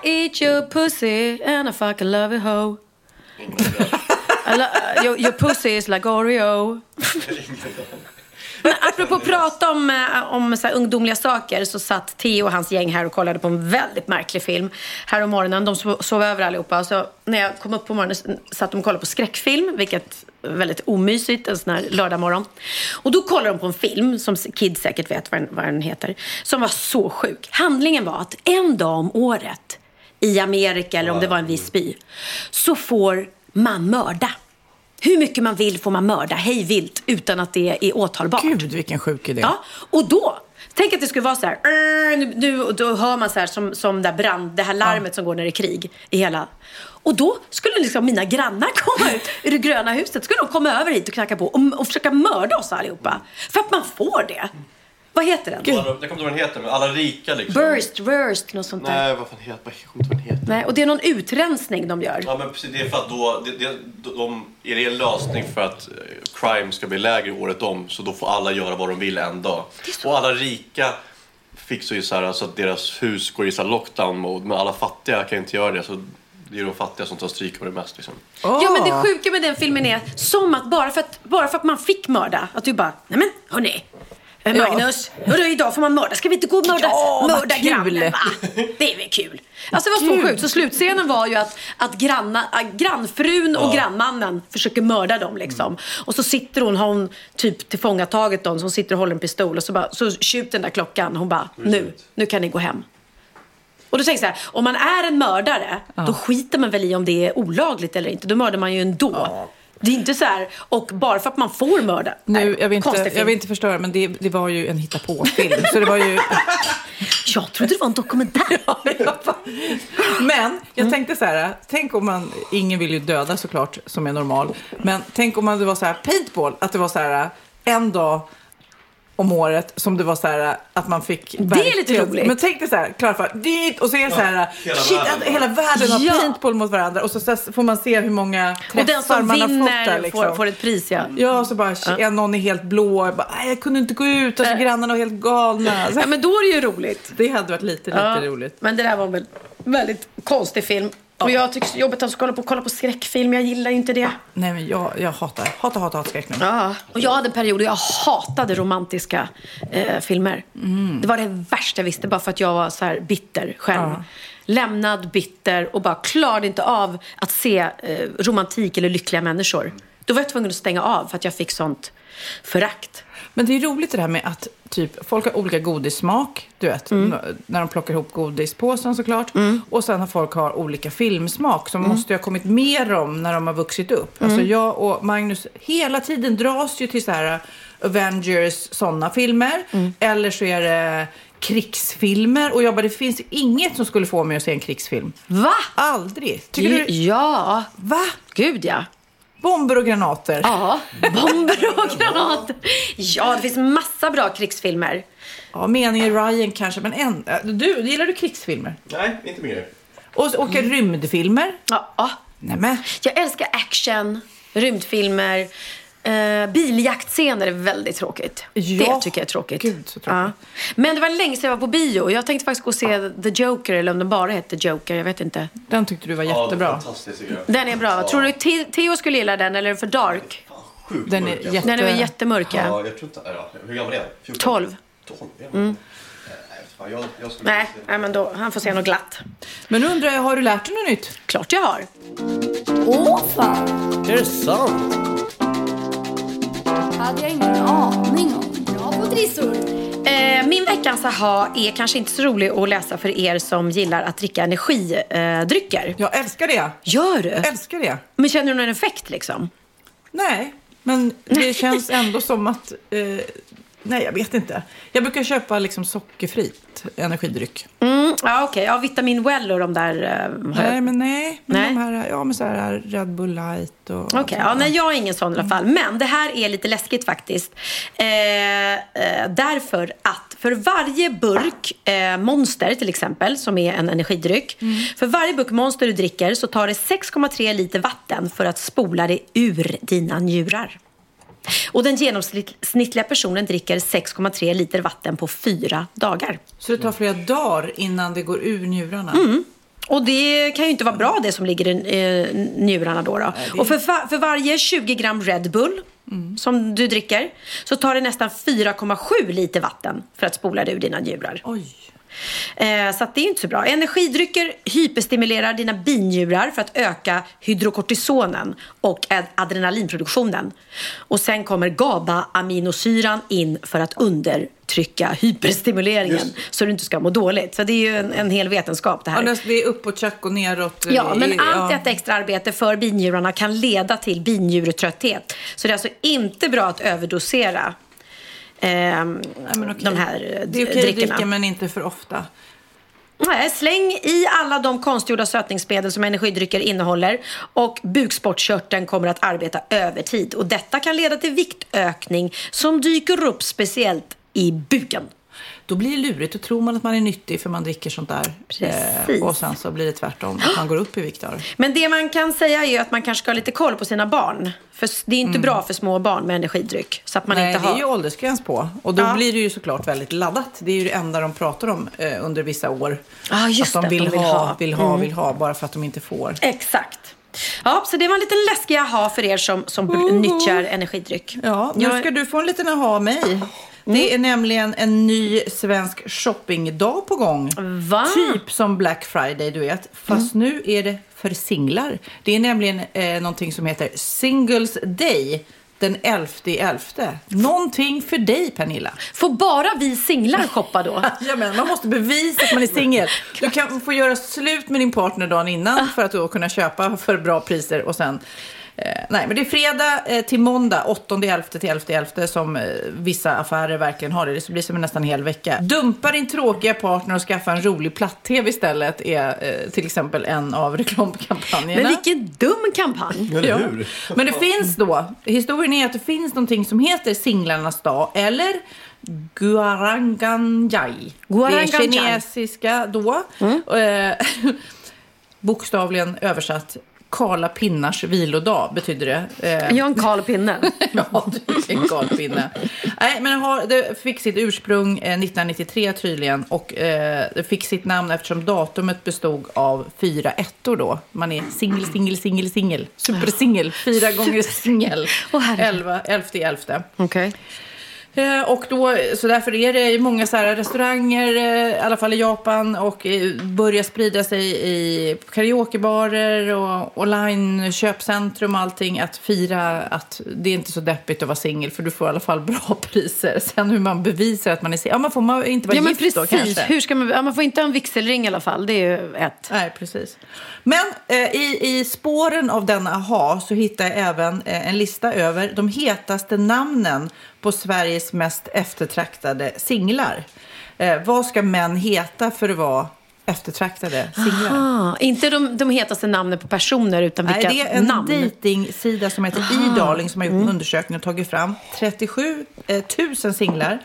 I eat your pussy and I fucking love it ho. I lo- your, your pussy is like Oreo. Men apropå prata om, eh, om så ungdomliga saker så satt Theo och hans gäng här och kollade på en väldigt märklig film här om morgonen. De sov, sov över allihopa. Så när jag kom upp på morgonen satt de och kollade på skräckfilm, vilket är väldigt omysigt en sån här lördagmorgon. Och då kollade de på en film, som kids säkert vet vad den, vad den heter, som var så sjuk. Handlingen var att en dag om året i Amerika, eller om det var en viss by, så får man mörda. Hur mycket man vill får man mörda hej vilt utan att det är åtalbart. Gud, vilken sjuk idé. Ja, och då, tänk att det skulle vara så här, nu, nu, då hör man så här som, som där brand, det här larmet som går när det är krig i hela. Och då skulle liksom mina grannar komma ut ur det gröna huset, skulle de komma över hit och knacka på och, och försöka mörda oss allihopa. För att man får det. Vad heter den? Jag kommer inte ihåg vad den heter, men alla rika liksom. Burst, worst, något sånt där. Nej, vad fan heter, jag kommer inte ihåg vad den heter. Nej, och det är någon utrensning de gör. Ja men precis, det är för att då, det, det, de, är det en lösning för att eh, crime ska bli lägre året om så då får alla göra vad de vill en dag. Och alla rika fixar ju så här så att deras hus går i så här lockdown mode men alla fattiga kan inte göra det så det är de fattiga som tar stryk av det mest liksom. Ja, men det sjuka med den filmen är som att bara för att, bara för att man fick mörda, att du bara, nej men hörni. Magnus, hörru, idag får man mörda. Ska vi inte gå och mörda, Ja, mörda grannen va? Det är väl kul. Alltså det var så sjukt. Så slutscenen var ju att, att granna, äh, grannfrun och grannmannen försöker mörda dem liksom. Och så sitter hon, har hon typ tillfångatagit dem, så hon sitter och håller en pistol och så bara, så tjuter den där klockan. Hon bara, nu, nu kan ni gå hem. Och då tänker jag så här, om man är en mördare, då skiter man väl i om det är olagligt eller inte. Då mördar man ju ändå. Det är inte så här, och bara för att man får mörda. Nu, jag, vill inte, jag vill inte förstöra, men det, det var ju en hittepå-film. så det var ju... Jag trodde det var en dokumentär. Men jag tänkte så här, tänk om man, ingen vill ju döda såklart, som är normal. Men tänk om man, det var så här, paintball, att det var så här, en dag om året som det var så här att man fick Det är lite roligt. Men tänk dig så här, Klara, för dit och så är det så här, hela shit, världen. att hela världen har Ja. paintball mot varandra och så, så får man se hur många Och den träffar som man har fått vinner där liksom. får, får ett pris, ja. Ja, så bara, ja. någon är helt blå, jag, bara, "Nej, jag kunde inte gå ut, och så Äh. grannarna var helt galna. Så, ja. Men då är det ju roligt. det hade varit lite, lite Ja, roligt. Men det där var en väldigt konstig film. Och jag tycker det är jobbigt att kolla på, kolla på skräckfilm. Jag gillar inte det. Nej, men jag, jag hatar, hatar, hatar, hatar skräck nu. Ja. Och jag hade en period då jag hatade romantiska eh, filmer. Mm. Det var det värsta jag visste, bara för att jag var så här bitter själv. lämnad, bitter och bara klarade inte av att se eh, romantik eller lyckliga människor. Då var jag tvungen att stänga av för att jag fick sånt förakt. Men det är roligt det här med att typ, folk har olika godissmak, du vet, Mm. när de plockar ihop godispåsen såklart. Och sen har folk har olika filmsmak som Mm. måste ha kommit mer om när de har vuxit upp. Alltså jag och Magnus hela tiden dras ju till så här Avengers, sådana filmer. Mm. Eller så är det krigsfilmer. Och jag bara, det finns inget som skulle få mig att se en krigsfilm. Va? Aldrig. Tycker du? Ja, Va? gud ja. Bomber och granater. Ja, bomber och granater. Ja, det finns massa bra krigsfilmer. Ja, meningen Ryan kanske, men en, äh, du, gillar du krigsfilmer? Nej, inte mer. Och Mm. rymdfilmer? Ja, ja. Nej men. Jag älskar action, rymdfilmer. Uh, biljaktscener är väldigt tråkigt. Ja, det tycker jag är tråkigt. gud, så tråkigt. Men det var länge sedan jag var på bio. Jag tänkte faktiskt gå och se The Joker, eller om den bara hette Joker. Jag vet inte. Den tyckte du var jättebra. tycker jag. Den är bra. Tror du Te- Theo skulle gilla den, eller är den för dark? Sjukt Den är alltså. jätte... Den är jättemörk, ja. Ja, jag tror inte... Ja, hur gammal är han? 14? 12. 12? ja. Nej, fan, jag, jag Nej, nej, men då, han får se något glatt. Men nu undrar jag, har du lärt dig något nytt? Klart jag har. Åh fan, Är det sant? Hade jag ingen aning om. På trissor. Eh, min veckans aha är kanske inte så rolig att läsa för er som gillar att dricka energidrycker. Jag älskar det. Gör du? Älskar det. Men känner du någon effekt liksom? Nej, men det känns ändå som att... Eh, nej, jag vet inte. Jag brukar köpa liksom sockerfritt energidryck. Mm, ja, okej. Ja, Vitamin Well och de där... eh, Nej, men nej. Men Nej. de här, ja, men så här Red Bull Light och... Okej, ja, nej, jag är ingen sån i alla fall. Men det här är lite läskigt faktiskt. Eh, eh, därför att för varje burk eh, Monster till exempel, som är en energidryck. För varje burk Monster du dricker så tar det 6,3 liter vatten för att spola det ur dina njurar. Och den genomsnittliga personen dricker 6,3 liter vatten på fyra dagar. Så det tar flera dagar innan det går ur njurarna? Mm. Och det kan ju inte vara bra det som ligger i eh, njurarna då. då. Och för, för varje 20 gram Red Bull som du dricker så tar det nästan 4,7 liter vatten för att spola det ur dina njurar. Oj. Eh, så det är inte så bra. Energidrycker hyperstimulerar dina binjurar för att öka hydrokortisonen och ad- adrenalinproduktionen. Och sen kommer GABA-aminosyran in för att undertrycka hyperstimuleringen så du inte ska må dåligt. Så det är ju en, en hel vetenskap det här. Ja, det är uppåt tjack och neråt. Ja, men i- allt ja. detta extra arbete för binjurarna kan leda till binjuretrötthet. Så det är alltså inte bra att överdosera men okej. de här eh, Det är okej att dricka, men inte för ofta. Nej, släng i alla de konstgjorda sötningsmedel som energidrycker innehåller och bukspottkörteln kommer att arbeta övertid. Och detta kan leda till viktökning som dyker upp speciellt i buken. Då blir det lurigt. Då tror man att man är nyttig för man dricker sånt där. Precis. och sen så blir det tvärtom. Att man går upp i vikt. Men det man kan säga är att man kanske ska ha lite koll på sina barn. För det är inte bra för små barn med energidryck. Så att man Mm. Nej, inte det har... är ju åldersgräns på. Och då Ja. blir det ju såklart väldigt laddat. Det är ju det enda de pratar om eh, under vissa år. Ja, just att de det, vill, de vill ha, ha. Mm. vill ha, vill ha, bara för att de inte får. Exakt. Ja, så det var en liten läskig aha för er som, som br- nyttjar energidryck. Ja, nu Jag- ska du få en liten aha av mig. Det är nämligen en ny svensk shoppingdag på gång. Va? Typ som Black Friday, du vet. Fast nu är det för singlar. Det är nämligen eh, någonting som heter Singles Day. Den 11 elfte. Någonting för dig, Pernilla. Får bara vi singlar shoppa då? Ja, men man måste bevisa att man är singel. Du kan få göra slut med din partner dagen innan för att då kunna köpa för bra priser och sen nej, men det är fredag eh, till måndag, 8 11 till 11 11 som eh, vissa affärer verkligen har det. Det blir som en nästan hel vecka. Dumpa din tråkiga partner och skaffa en rolig platt-tv istället är eh, till exempel en av reklamkampanjerna. Men vilken dum kampanj. Ja. Men det finns då, historien är att det finns någonting som heter singlarnas dag eller Guaranganjai. Det är Guaranganjai. kinesiska då. Eh, bokstavligen översatt Kala pinnars vilodag betyder det. Eh, Jag är en Karl Pinne. Ja, du är en galpinne. Nej, men det har, det fick sitt ursprung eh, 1993 tydligen och eh, det fick sitt namn eftersom datumet bestod av fyra ettor då. Man är singel, singel, singel, singel. Supersingel. Fyra gånger singel. Elva, elfte i elfte. Okej. Eh, och då, så därför är det många så här restauranger, eh, i alla fall i Japan, och eh, börjar sprida sig i karaokebarer och online köpcentrum och allting, att fira att det är inte så deppigt att vara singel, för du får i alla fall bra priser. Sen hur man bevisar att man är singel, ja man får man inte vara Ja, gift precis. då kanske. Hur ska man, ja, man får inte ha en vigselring i alla fall. Det är ju ett. Nej, precis. Men eh, i, i spåren av denna aha så hittar jag även eh, en lista över de hetaste namnen på Sveriges mest eftertraktade singlar. Eh, vad ska män heta för att vara eftertraktade singlar? Ah, inte de, de hetaste namnen på personer, utan vilka Nej, det är en namn. dejtingsida som heter E-darling som har gjort en undersökning och tagit fram 37 eh, 000 singlar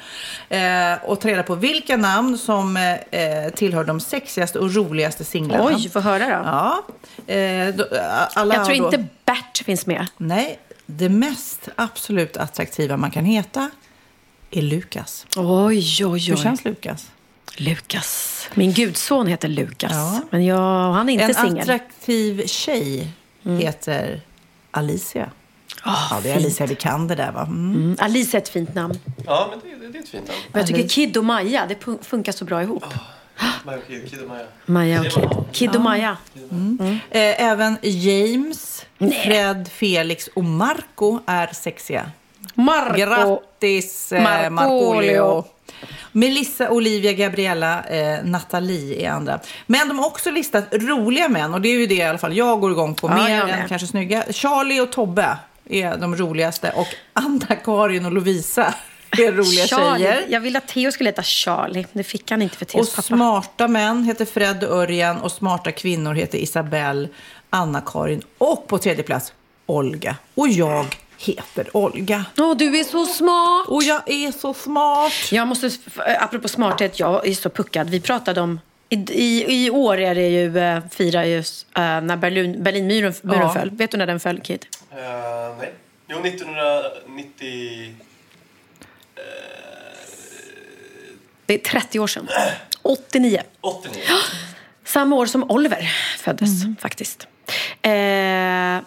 eh, och ta reda på vilka namn som eh, tillhör de sexigaste och roligaste singlarna. Oj, få höra då. Ja. Eh, då, alla Jag tror då- inte Bert finns med. Nej, det mest absolut attraktiva man kan heta är Lukas. Oj, oj, Hur oj. känns Lukas? Lukas. Min gudson heter Lukas. Ja. Men jag, han är inte En singel. Mm. attraktiv tjej heter Alicia. Ah, ja, det är fint. Alicia Vikander där va? Mm. Mm, Alice är ett fint namn. Ja, men det, det, är ett fint namn. Men jag tycker. Kid och Maja, det funkar så bra ihop. Maja och Kid, Kid och Maja. Maja och Kid. Kid och Maja. Eh, även James, Nej. Fred, Felix och Marco är sexiga. Marco. Grattis eh, Markoolio. Melissa, Olivia, Gabriella, eh, Nathalie är andra. Men de har också listat roliga män och det är ju det i alla fall jag går igång på Ja, mer än med. kanske snygga. Charlie och Tobbe är de roligaste och Anna-Karin och Lovisa är roliga Charlie. tjejer. Jag ville att Theo skulle heta Charlie. Det fick han inte för Och Theos pappa. smarta män heter Fred och Örjan och smarta kvinnor heter Isabelle, Anna-Karin och på tredje plats Olga. Och jag heter Olga. Åh, du är så smart! Och jag är så smart. Jag måste, apropå smarthet, jag är så puckad. Vi pratade om, i, i, i år är det ju, uh, firar ju uh, när Berlin, Berlinmuren muren Ja. föll. Vet du när den föll, Kid? Eh, nej. Jo, 1990... Det är 30 år sedan. 89. 89. Samma år som Oliver föddes, faktiskt. Eh,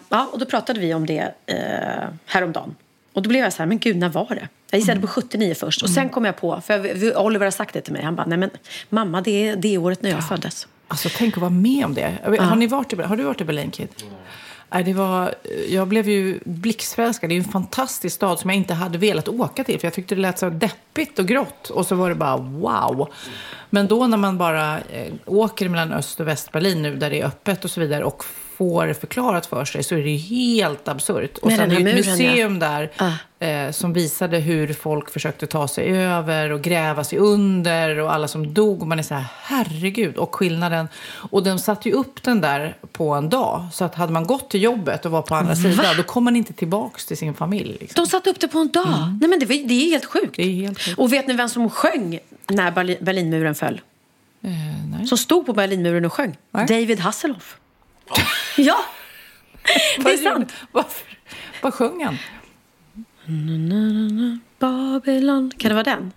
ja, och då pratade vi om det eh, häromdagen. Och då blev jag så här, men gud, när var det? Jag gissade på 79 först. Och sen kom jag på, för jag- Oliver har sagt det till mig. Han bara, nej men mamma, det är det året när jag föddes. Alltså tänk att vara med om det. Har, ni varit i, har du varit i Berlin, Kid? Nej, det var, jag blev ju blixtförälskad. Det är en fantastisk stad som jag inte hade velat åka till. För jag tyckte det lät så deppigt och grått. Och så var det bara wow. Men då när man bara eh, åker mellan Öst och Västberlin nu där det är öppet och så vidare och får förklarat för sig så är det helt absurt. Och Med sen är det ett muren, ja. museum där eh, som visade hur folk försökte ta sig över och gräva sig under och alla som dog. Och man är så här, herregud. Och skillnaden. Och de satte ju upp den där på en dag. Så att hade man gått till jobbet och var på andra sidan, då kom man inte tillbaks till sin familj. Liksom. De satte upp det på en dag. Nej, men det, var, det är helt sjukt. Det är helt sjukt. Och vet ni vem som sjöng när Berlin, Berlinmuren föll? Eh. Som stod på Berlinmuren och sjöng? Nej. David Hasselhoff. ja, det är sant. Varför? Vad sjöng han? Babylon. Kan det vara den?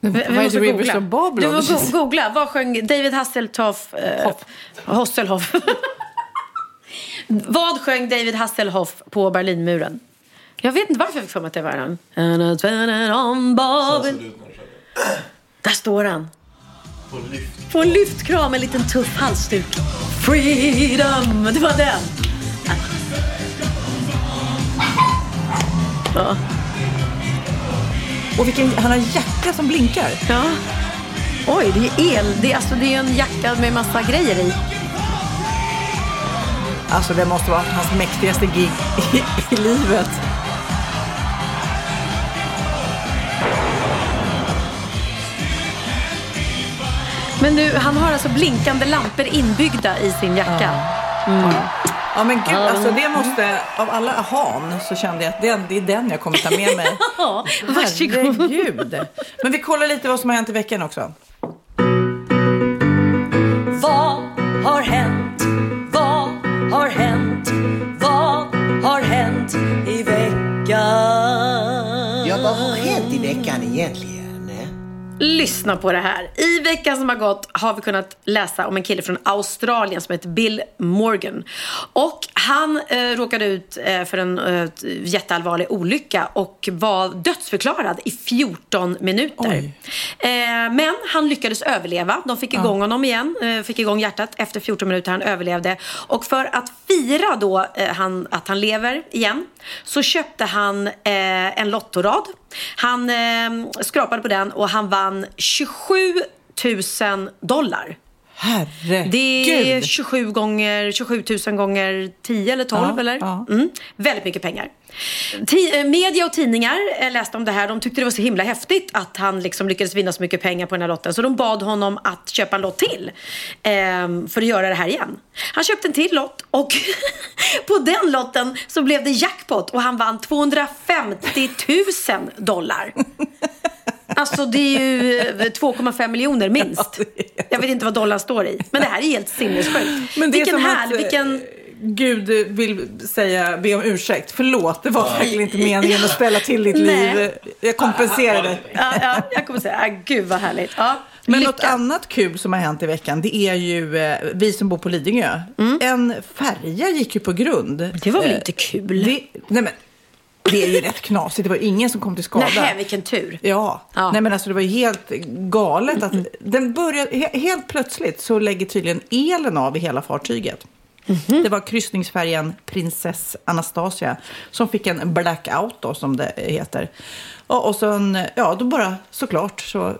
Vi måste googla. Babylon? Du får googla. Vad sjöng David Hasselhoff? Eh, Hasselhoff. Vad sjöng David Hasselhoff på Berlinmuren? Jag vet inte varför jag fick för mig att det var Babylon. Där står han. På en lyftkram, en liten tuff halsduk. Freedom! Det var den. Ja. Och vilken, han har en jacka som blinkar. Ja. Oj, det är el. Det är, alltså, det är en jacka med massa grejer i. Alltså det måste vara hans mäktigaste gig i, i livet. Men nu, han har alltså blinkande lampor inbyggda i sin jacka. Ja men gud, alltså det måste, av alla ahan så kände jag att det, det är den jag kommer ta med mig. Ja, varsågod. Herregud. Men vi kollar lite vad som har hänt i veckan också. Vad har hänt? Vad har hänt? Vad har hänt i veckan? Ja, vad har hänt i veckan egentligen? Lyssna på det här. I veckan som har gått har vi kunnat läsa om en kille från Australien som heter Bill Morgan. Och han eh, råkade ut eh, för en eh, jätteallvarlig olycka och var dödsförklarad i 14 minuter. Eh, men han lyckades överleva. De fick igång honom igen, eh, fick igång hjärtat efter 14 minuter. Han överlevde. Och för att fira då eh, han, att han lever igen så köpte han eh, en lottorad. Han eh, skrapade på den och han vann 27 000 dollar. Herregud. Det är 27 gånger 27 000 gånger 10 eller 12 Ja, eller? ja. Mm, väldigt mycket pengar. Ti- eh, media och tidningar läste om det här. De tyckte det var så himla häftigt att han liksom lyckades vinna så mycket pengar på den här lotten. Så de bad honom att köpa en lott till. ehm, för att göra det här igen. Han köpte en till lott och på den lotten så blev det jackpot och han vann 250 000 dollar. Alltså det är ju eh, 2,5 miljoner minst. Jag vet inte vad dollarn står i. Men det här är helt sinnessjukt. Men det vilken härlig, att, eh, vilken... Gud vill säga, be om ursäkt. Förlåt, det var verkligen inte meningen att ställa till ditt Nej. liv. Jag kompenserar dig. Ja, ja, jag kommer säga, ah, gud vad härligt. Ja, Men lycka. något annat kul som har hänt i veckan, det är ju eh, vi som bor på Lidingö. En färja gick ju på grund. Mm. Det var väl Eh, inte kul? Det, nej men, det är ju rätt knasigt. Det var ingen som kom till skada. Nej, vilken tur. Ja. Ja. nej men alltså det var ju helt galet att den började, he- helt plötsligt så lägger tydligen elen av i hela fartyget. Det var kryssningsfärjan Princess Anastasia som fick en blackout då som det heter. Och, och sen, ja då bara såklart så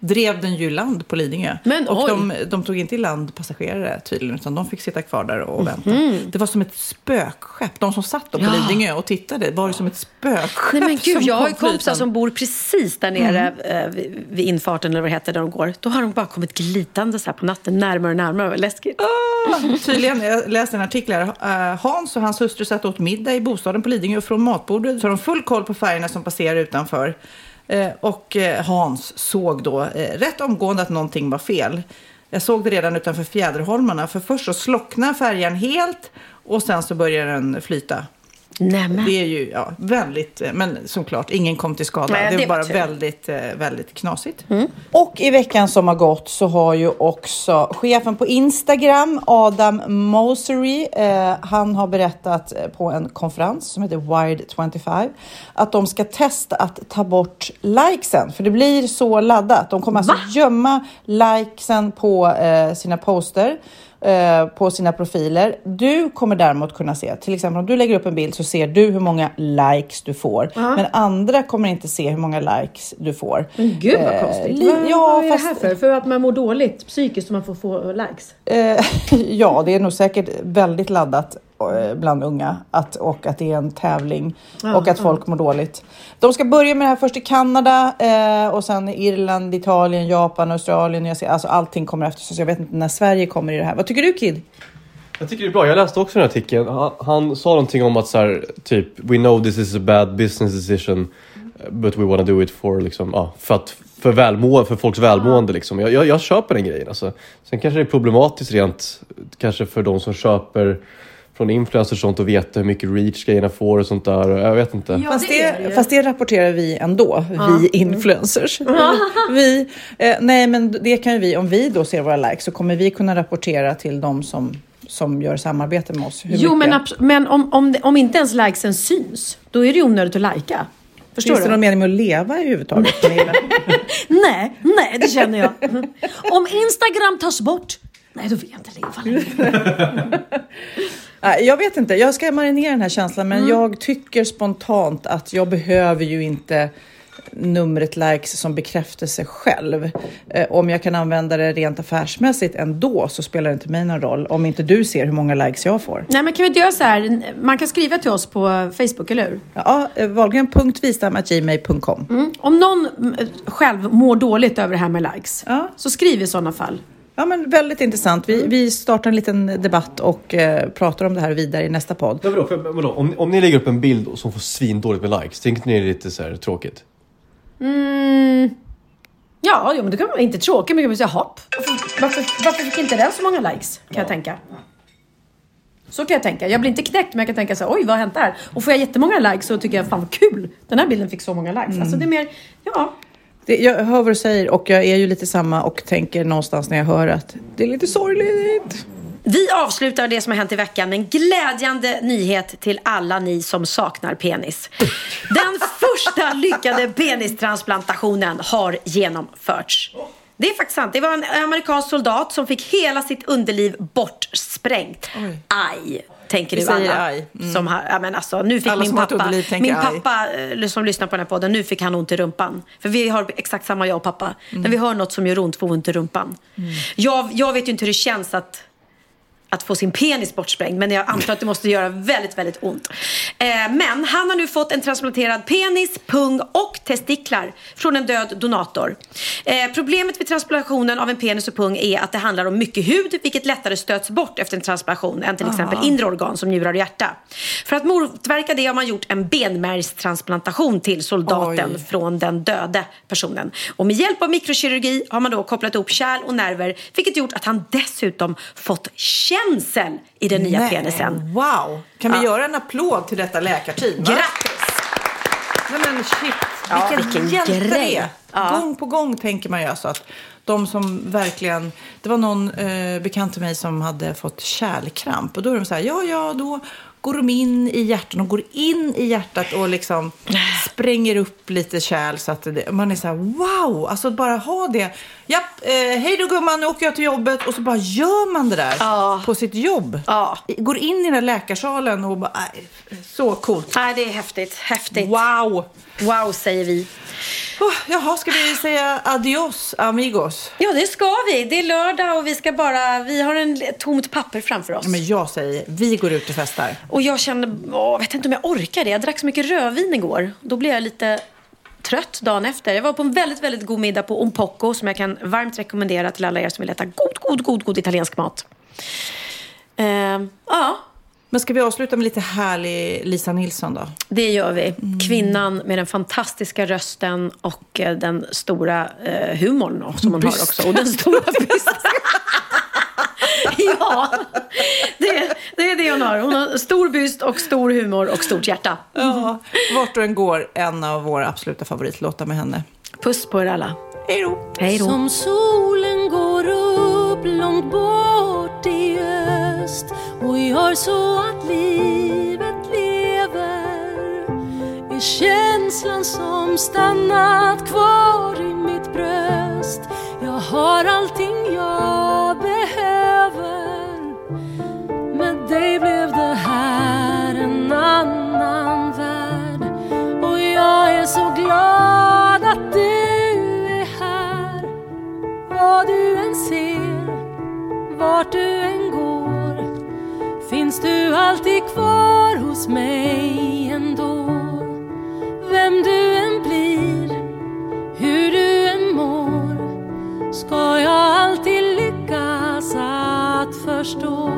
drev den ju land på Lidingö. Men och de, de tog inte i land passagerare tydligen utan de fick sitta kvar där och vänta. Mhm. Det var som ett spökskepp. De som satt på Ja. Lidingö och tittade var det som ett spökskepp Nej men gud, jag har kompisar som bor precis där nere eh, vid, vid infarten eller vad det heter där de går. Då har de bara kommit glidande så här på natten närmare och närmare. Läskigt. Ah, tydligen, jag läste en artikel här. Eh, Hans och hans hustru satt åt middag i bostaden på Lidingö från matbordet så har de full koll på färgerna som passerar utanför. Eh, och eh, Hans såg då eh, rätt omgående att någonting var fel. Jag såg det redan utanför Fjäderholmarna för först så slocknade färjan helt och sen så började den flyta. Nämen. Det är ju ja, väldigt, men som klart, ingen kom till skada. Nej, det det är var bara tur. väldigt, eh, väldigt knasigt. Och i veckan som har gått så har ju också chefen på Instagram, Adam Mosery, eh, han har berättat eh, på en konferens som heter Wired 25 att de ska testa att ta bort likesen, för det blir så laddat. De kommer alltså gömma likesen på eh, sina poster eh, på sina profiler. Du kommer däremot kunna se, till exempel om du lägger upp en bild så ser du hur många likes du får. Men andra kommer inte se hur många likes du får. Men gud vad Eh, konstigt. vad, ja, vad är fast- det här för? För att man mår dåligt psykiskt och man får få likes? Eh, ja, det är nog säkert väldigt laddat bland unga att, och att det är en tävling och att folk mår dåligt. De ska börja med det här först i Kanada eh, och sen Irland, Italien, Japan, Australien, Nya Zeeland. Alltså allting kommer efter. Så jag vet inte när Sverige kommer i det här. Vad tycker du Kid? Jag tycker det är bra. Jag läste också den här artikeln. Han, han sa någonting om att så här, typ We know this is a bad business decision but we wanna do it for liksom, ja, för att för, välmå, för folks välmående. Liksom. Jag, jag, jag köper den grejen. Alltså. Sen kanske det är problematiskt rent kanske för de som köper från influencers och sånt och veta hur mycket reach grejerna får och sånt där. Jag vet inte. fast, det, fast det rapporterar vi ändå, vi influencers. vi, eh, nej, men det kan ju vi, om vi då ser våra likes så kommer vi kunna rapportera till de som, som gör samarbete med oss. Hur Jo, men, men om, om, det, om inte ens likesen syns, då är det ju onödigt att lajka. Förstår Finns det du? någon mening med att leva överhuvudtaget? Nej, nej, det känner jag. Om Instagram tas bort, nej då vill jag inte leva längre. Jag vet inte, jag ska marinera den här känslan men jag tycker spontant att jag behöver ju inte numret likes som bekräftelse själv. Eh, om jag kan använda det rent affärsmässigt ändå så spelar det inte mig någon roll om inte du ser hur många likes jag får. Nej, men kan vi inte göra så här? Man kan skriva till oss på Facebook, eller hur? Ja, eh, Wahlgren.vistam.gmail.com. Mm. Om någon mm, själv mår dåligt över det här med likes, Ja. så skriv i sådana fall. Ja, men väldigt intressant. Vi, vi startar en liten debatt och eh, pratar om det här vidare i nästa podd. Men vadå, för, vadå? Om, om ni lägger upp en bild som får svindåligt med likes, tänker ni det är lite så här tråkigt? Mm. Ja, jo, men det kan vara inte tråkigt, men kan man säga hopp. Varför, varför, varför fick inte den så många likes? Kan jag tänka. Så kan jag tänka. Jag blir inte knäckt, men jag kan tänka så här, oj vad har hänt där? Och får jag jättemånga likes så tycker jag fan vad kul. Den här bilden fick så många likes. Alltså det är mer, ja. Det, jag hör vad du säger och jag är ju lite samma och tänker någonstans när jag hör att det är lite sorgligt. Vi avslutar det som har hänt i veckan med en glädjande nyhet till alla ni som saknar penis. Den första lyckade penistransplantationen har genomförts. Det är faktiskt sant. Det var en amerikansk soldat som fick hela sitt underliv bortsprängt. Aj. Tänker nu säger alla. Mm. Som har, ja, men alltså, nu fick Alla min pappa, min pappa eh, som lyssnar på den här podden, nu fick han ont i rumpan. För vi har exakt samma jag och pappa. Mm. När vi hör något som gör ont får vi ont i rumpan. Jag, jag vet ju inte hur det känns att att få sin penis bortsprängd. Men jag antar att det måste göra väldigt, väldigt ont. Eh, men han har nu fått en transplanterad penis, pung och testiklar från en död donator. Eh, problemet vid transplantationen av en penis och pung är att det handlar om mycket hud, vilket lättare stöts bort efter en transplantation än till exempel inre organ som njurar och hjärta. För att motverka det har man gjort en benmärgstransplantation till soldaten Oj. från den döde personen. Och med hjälp av mikrokirurgi har man då kopplat ihop kärl och nerver, vilket gjort att han dessutom fått känsel i den nya Nej, penisen. Wow! Kan vi Ja. göra en applåd till detta läkarteam? Grattis! Nej men shit, Ja, vilken, vilken hjälte grej. det är. Ja. Gång på gång tänker man ju alltså att de som verkligen... Det var någon eh, bekant till mig som hade fått kärlkramp och då är de så här, ja ja, då går de in i hjärtat, de går in i hjärtat och liksom spränger upp lite kärl så att det, man är så här, wow, alltså bara ha det. Japp, eh, hej då gumman, nu åker jag till jobbet och så bara gör man det där Ja. på sitt jobb. Ja. Går in i den här läkarsalen och bara, nej, så coolt. Nej, det är häftigt. Häftigt. Wow! Wow, säger vi. Oh, jaha, ska vi säga adios amigos? Ja, det ska vi. Det är lördag och vi ska bara... Vi har en ett tomt papper framför oss. Men jag säger, vi går ut och festar. Och jag känner, åh, jag vet inte om jag orkar det. Jag drack så mycket rödvin igår. Då blev jag lite trött dagen efter. Jag var på en väldigt, väldigt god middag på Ompocco som jag kan varmt rekommendera till alla er som vill äta god, god, god, god italiensk mat. Ehm, ja, Men ska vi avsluta med lite härlig Lisa Nilsson då? det gör vi. Kvinnan med den fantastiska rösten och eh, den stora eh, humorn som hon Byst. har också. Och den stora bysten. ja, det, det är det hon har. Hon har stor byst och stor humor och stort hjärta. Ja, vart du än går, en av våra absoluta favoritlåtar med henne. Puss på er alla. Hej då! Hej då. Som solen går upp långt bort i öst och gör så att livet lever är känslan som stannat kvar i mitt bröst Jag har allting vart du än går finns du alltid kvar hos mig ändå. Vem du än blir, hur du än mår ska jag alltid lyckas att förstå.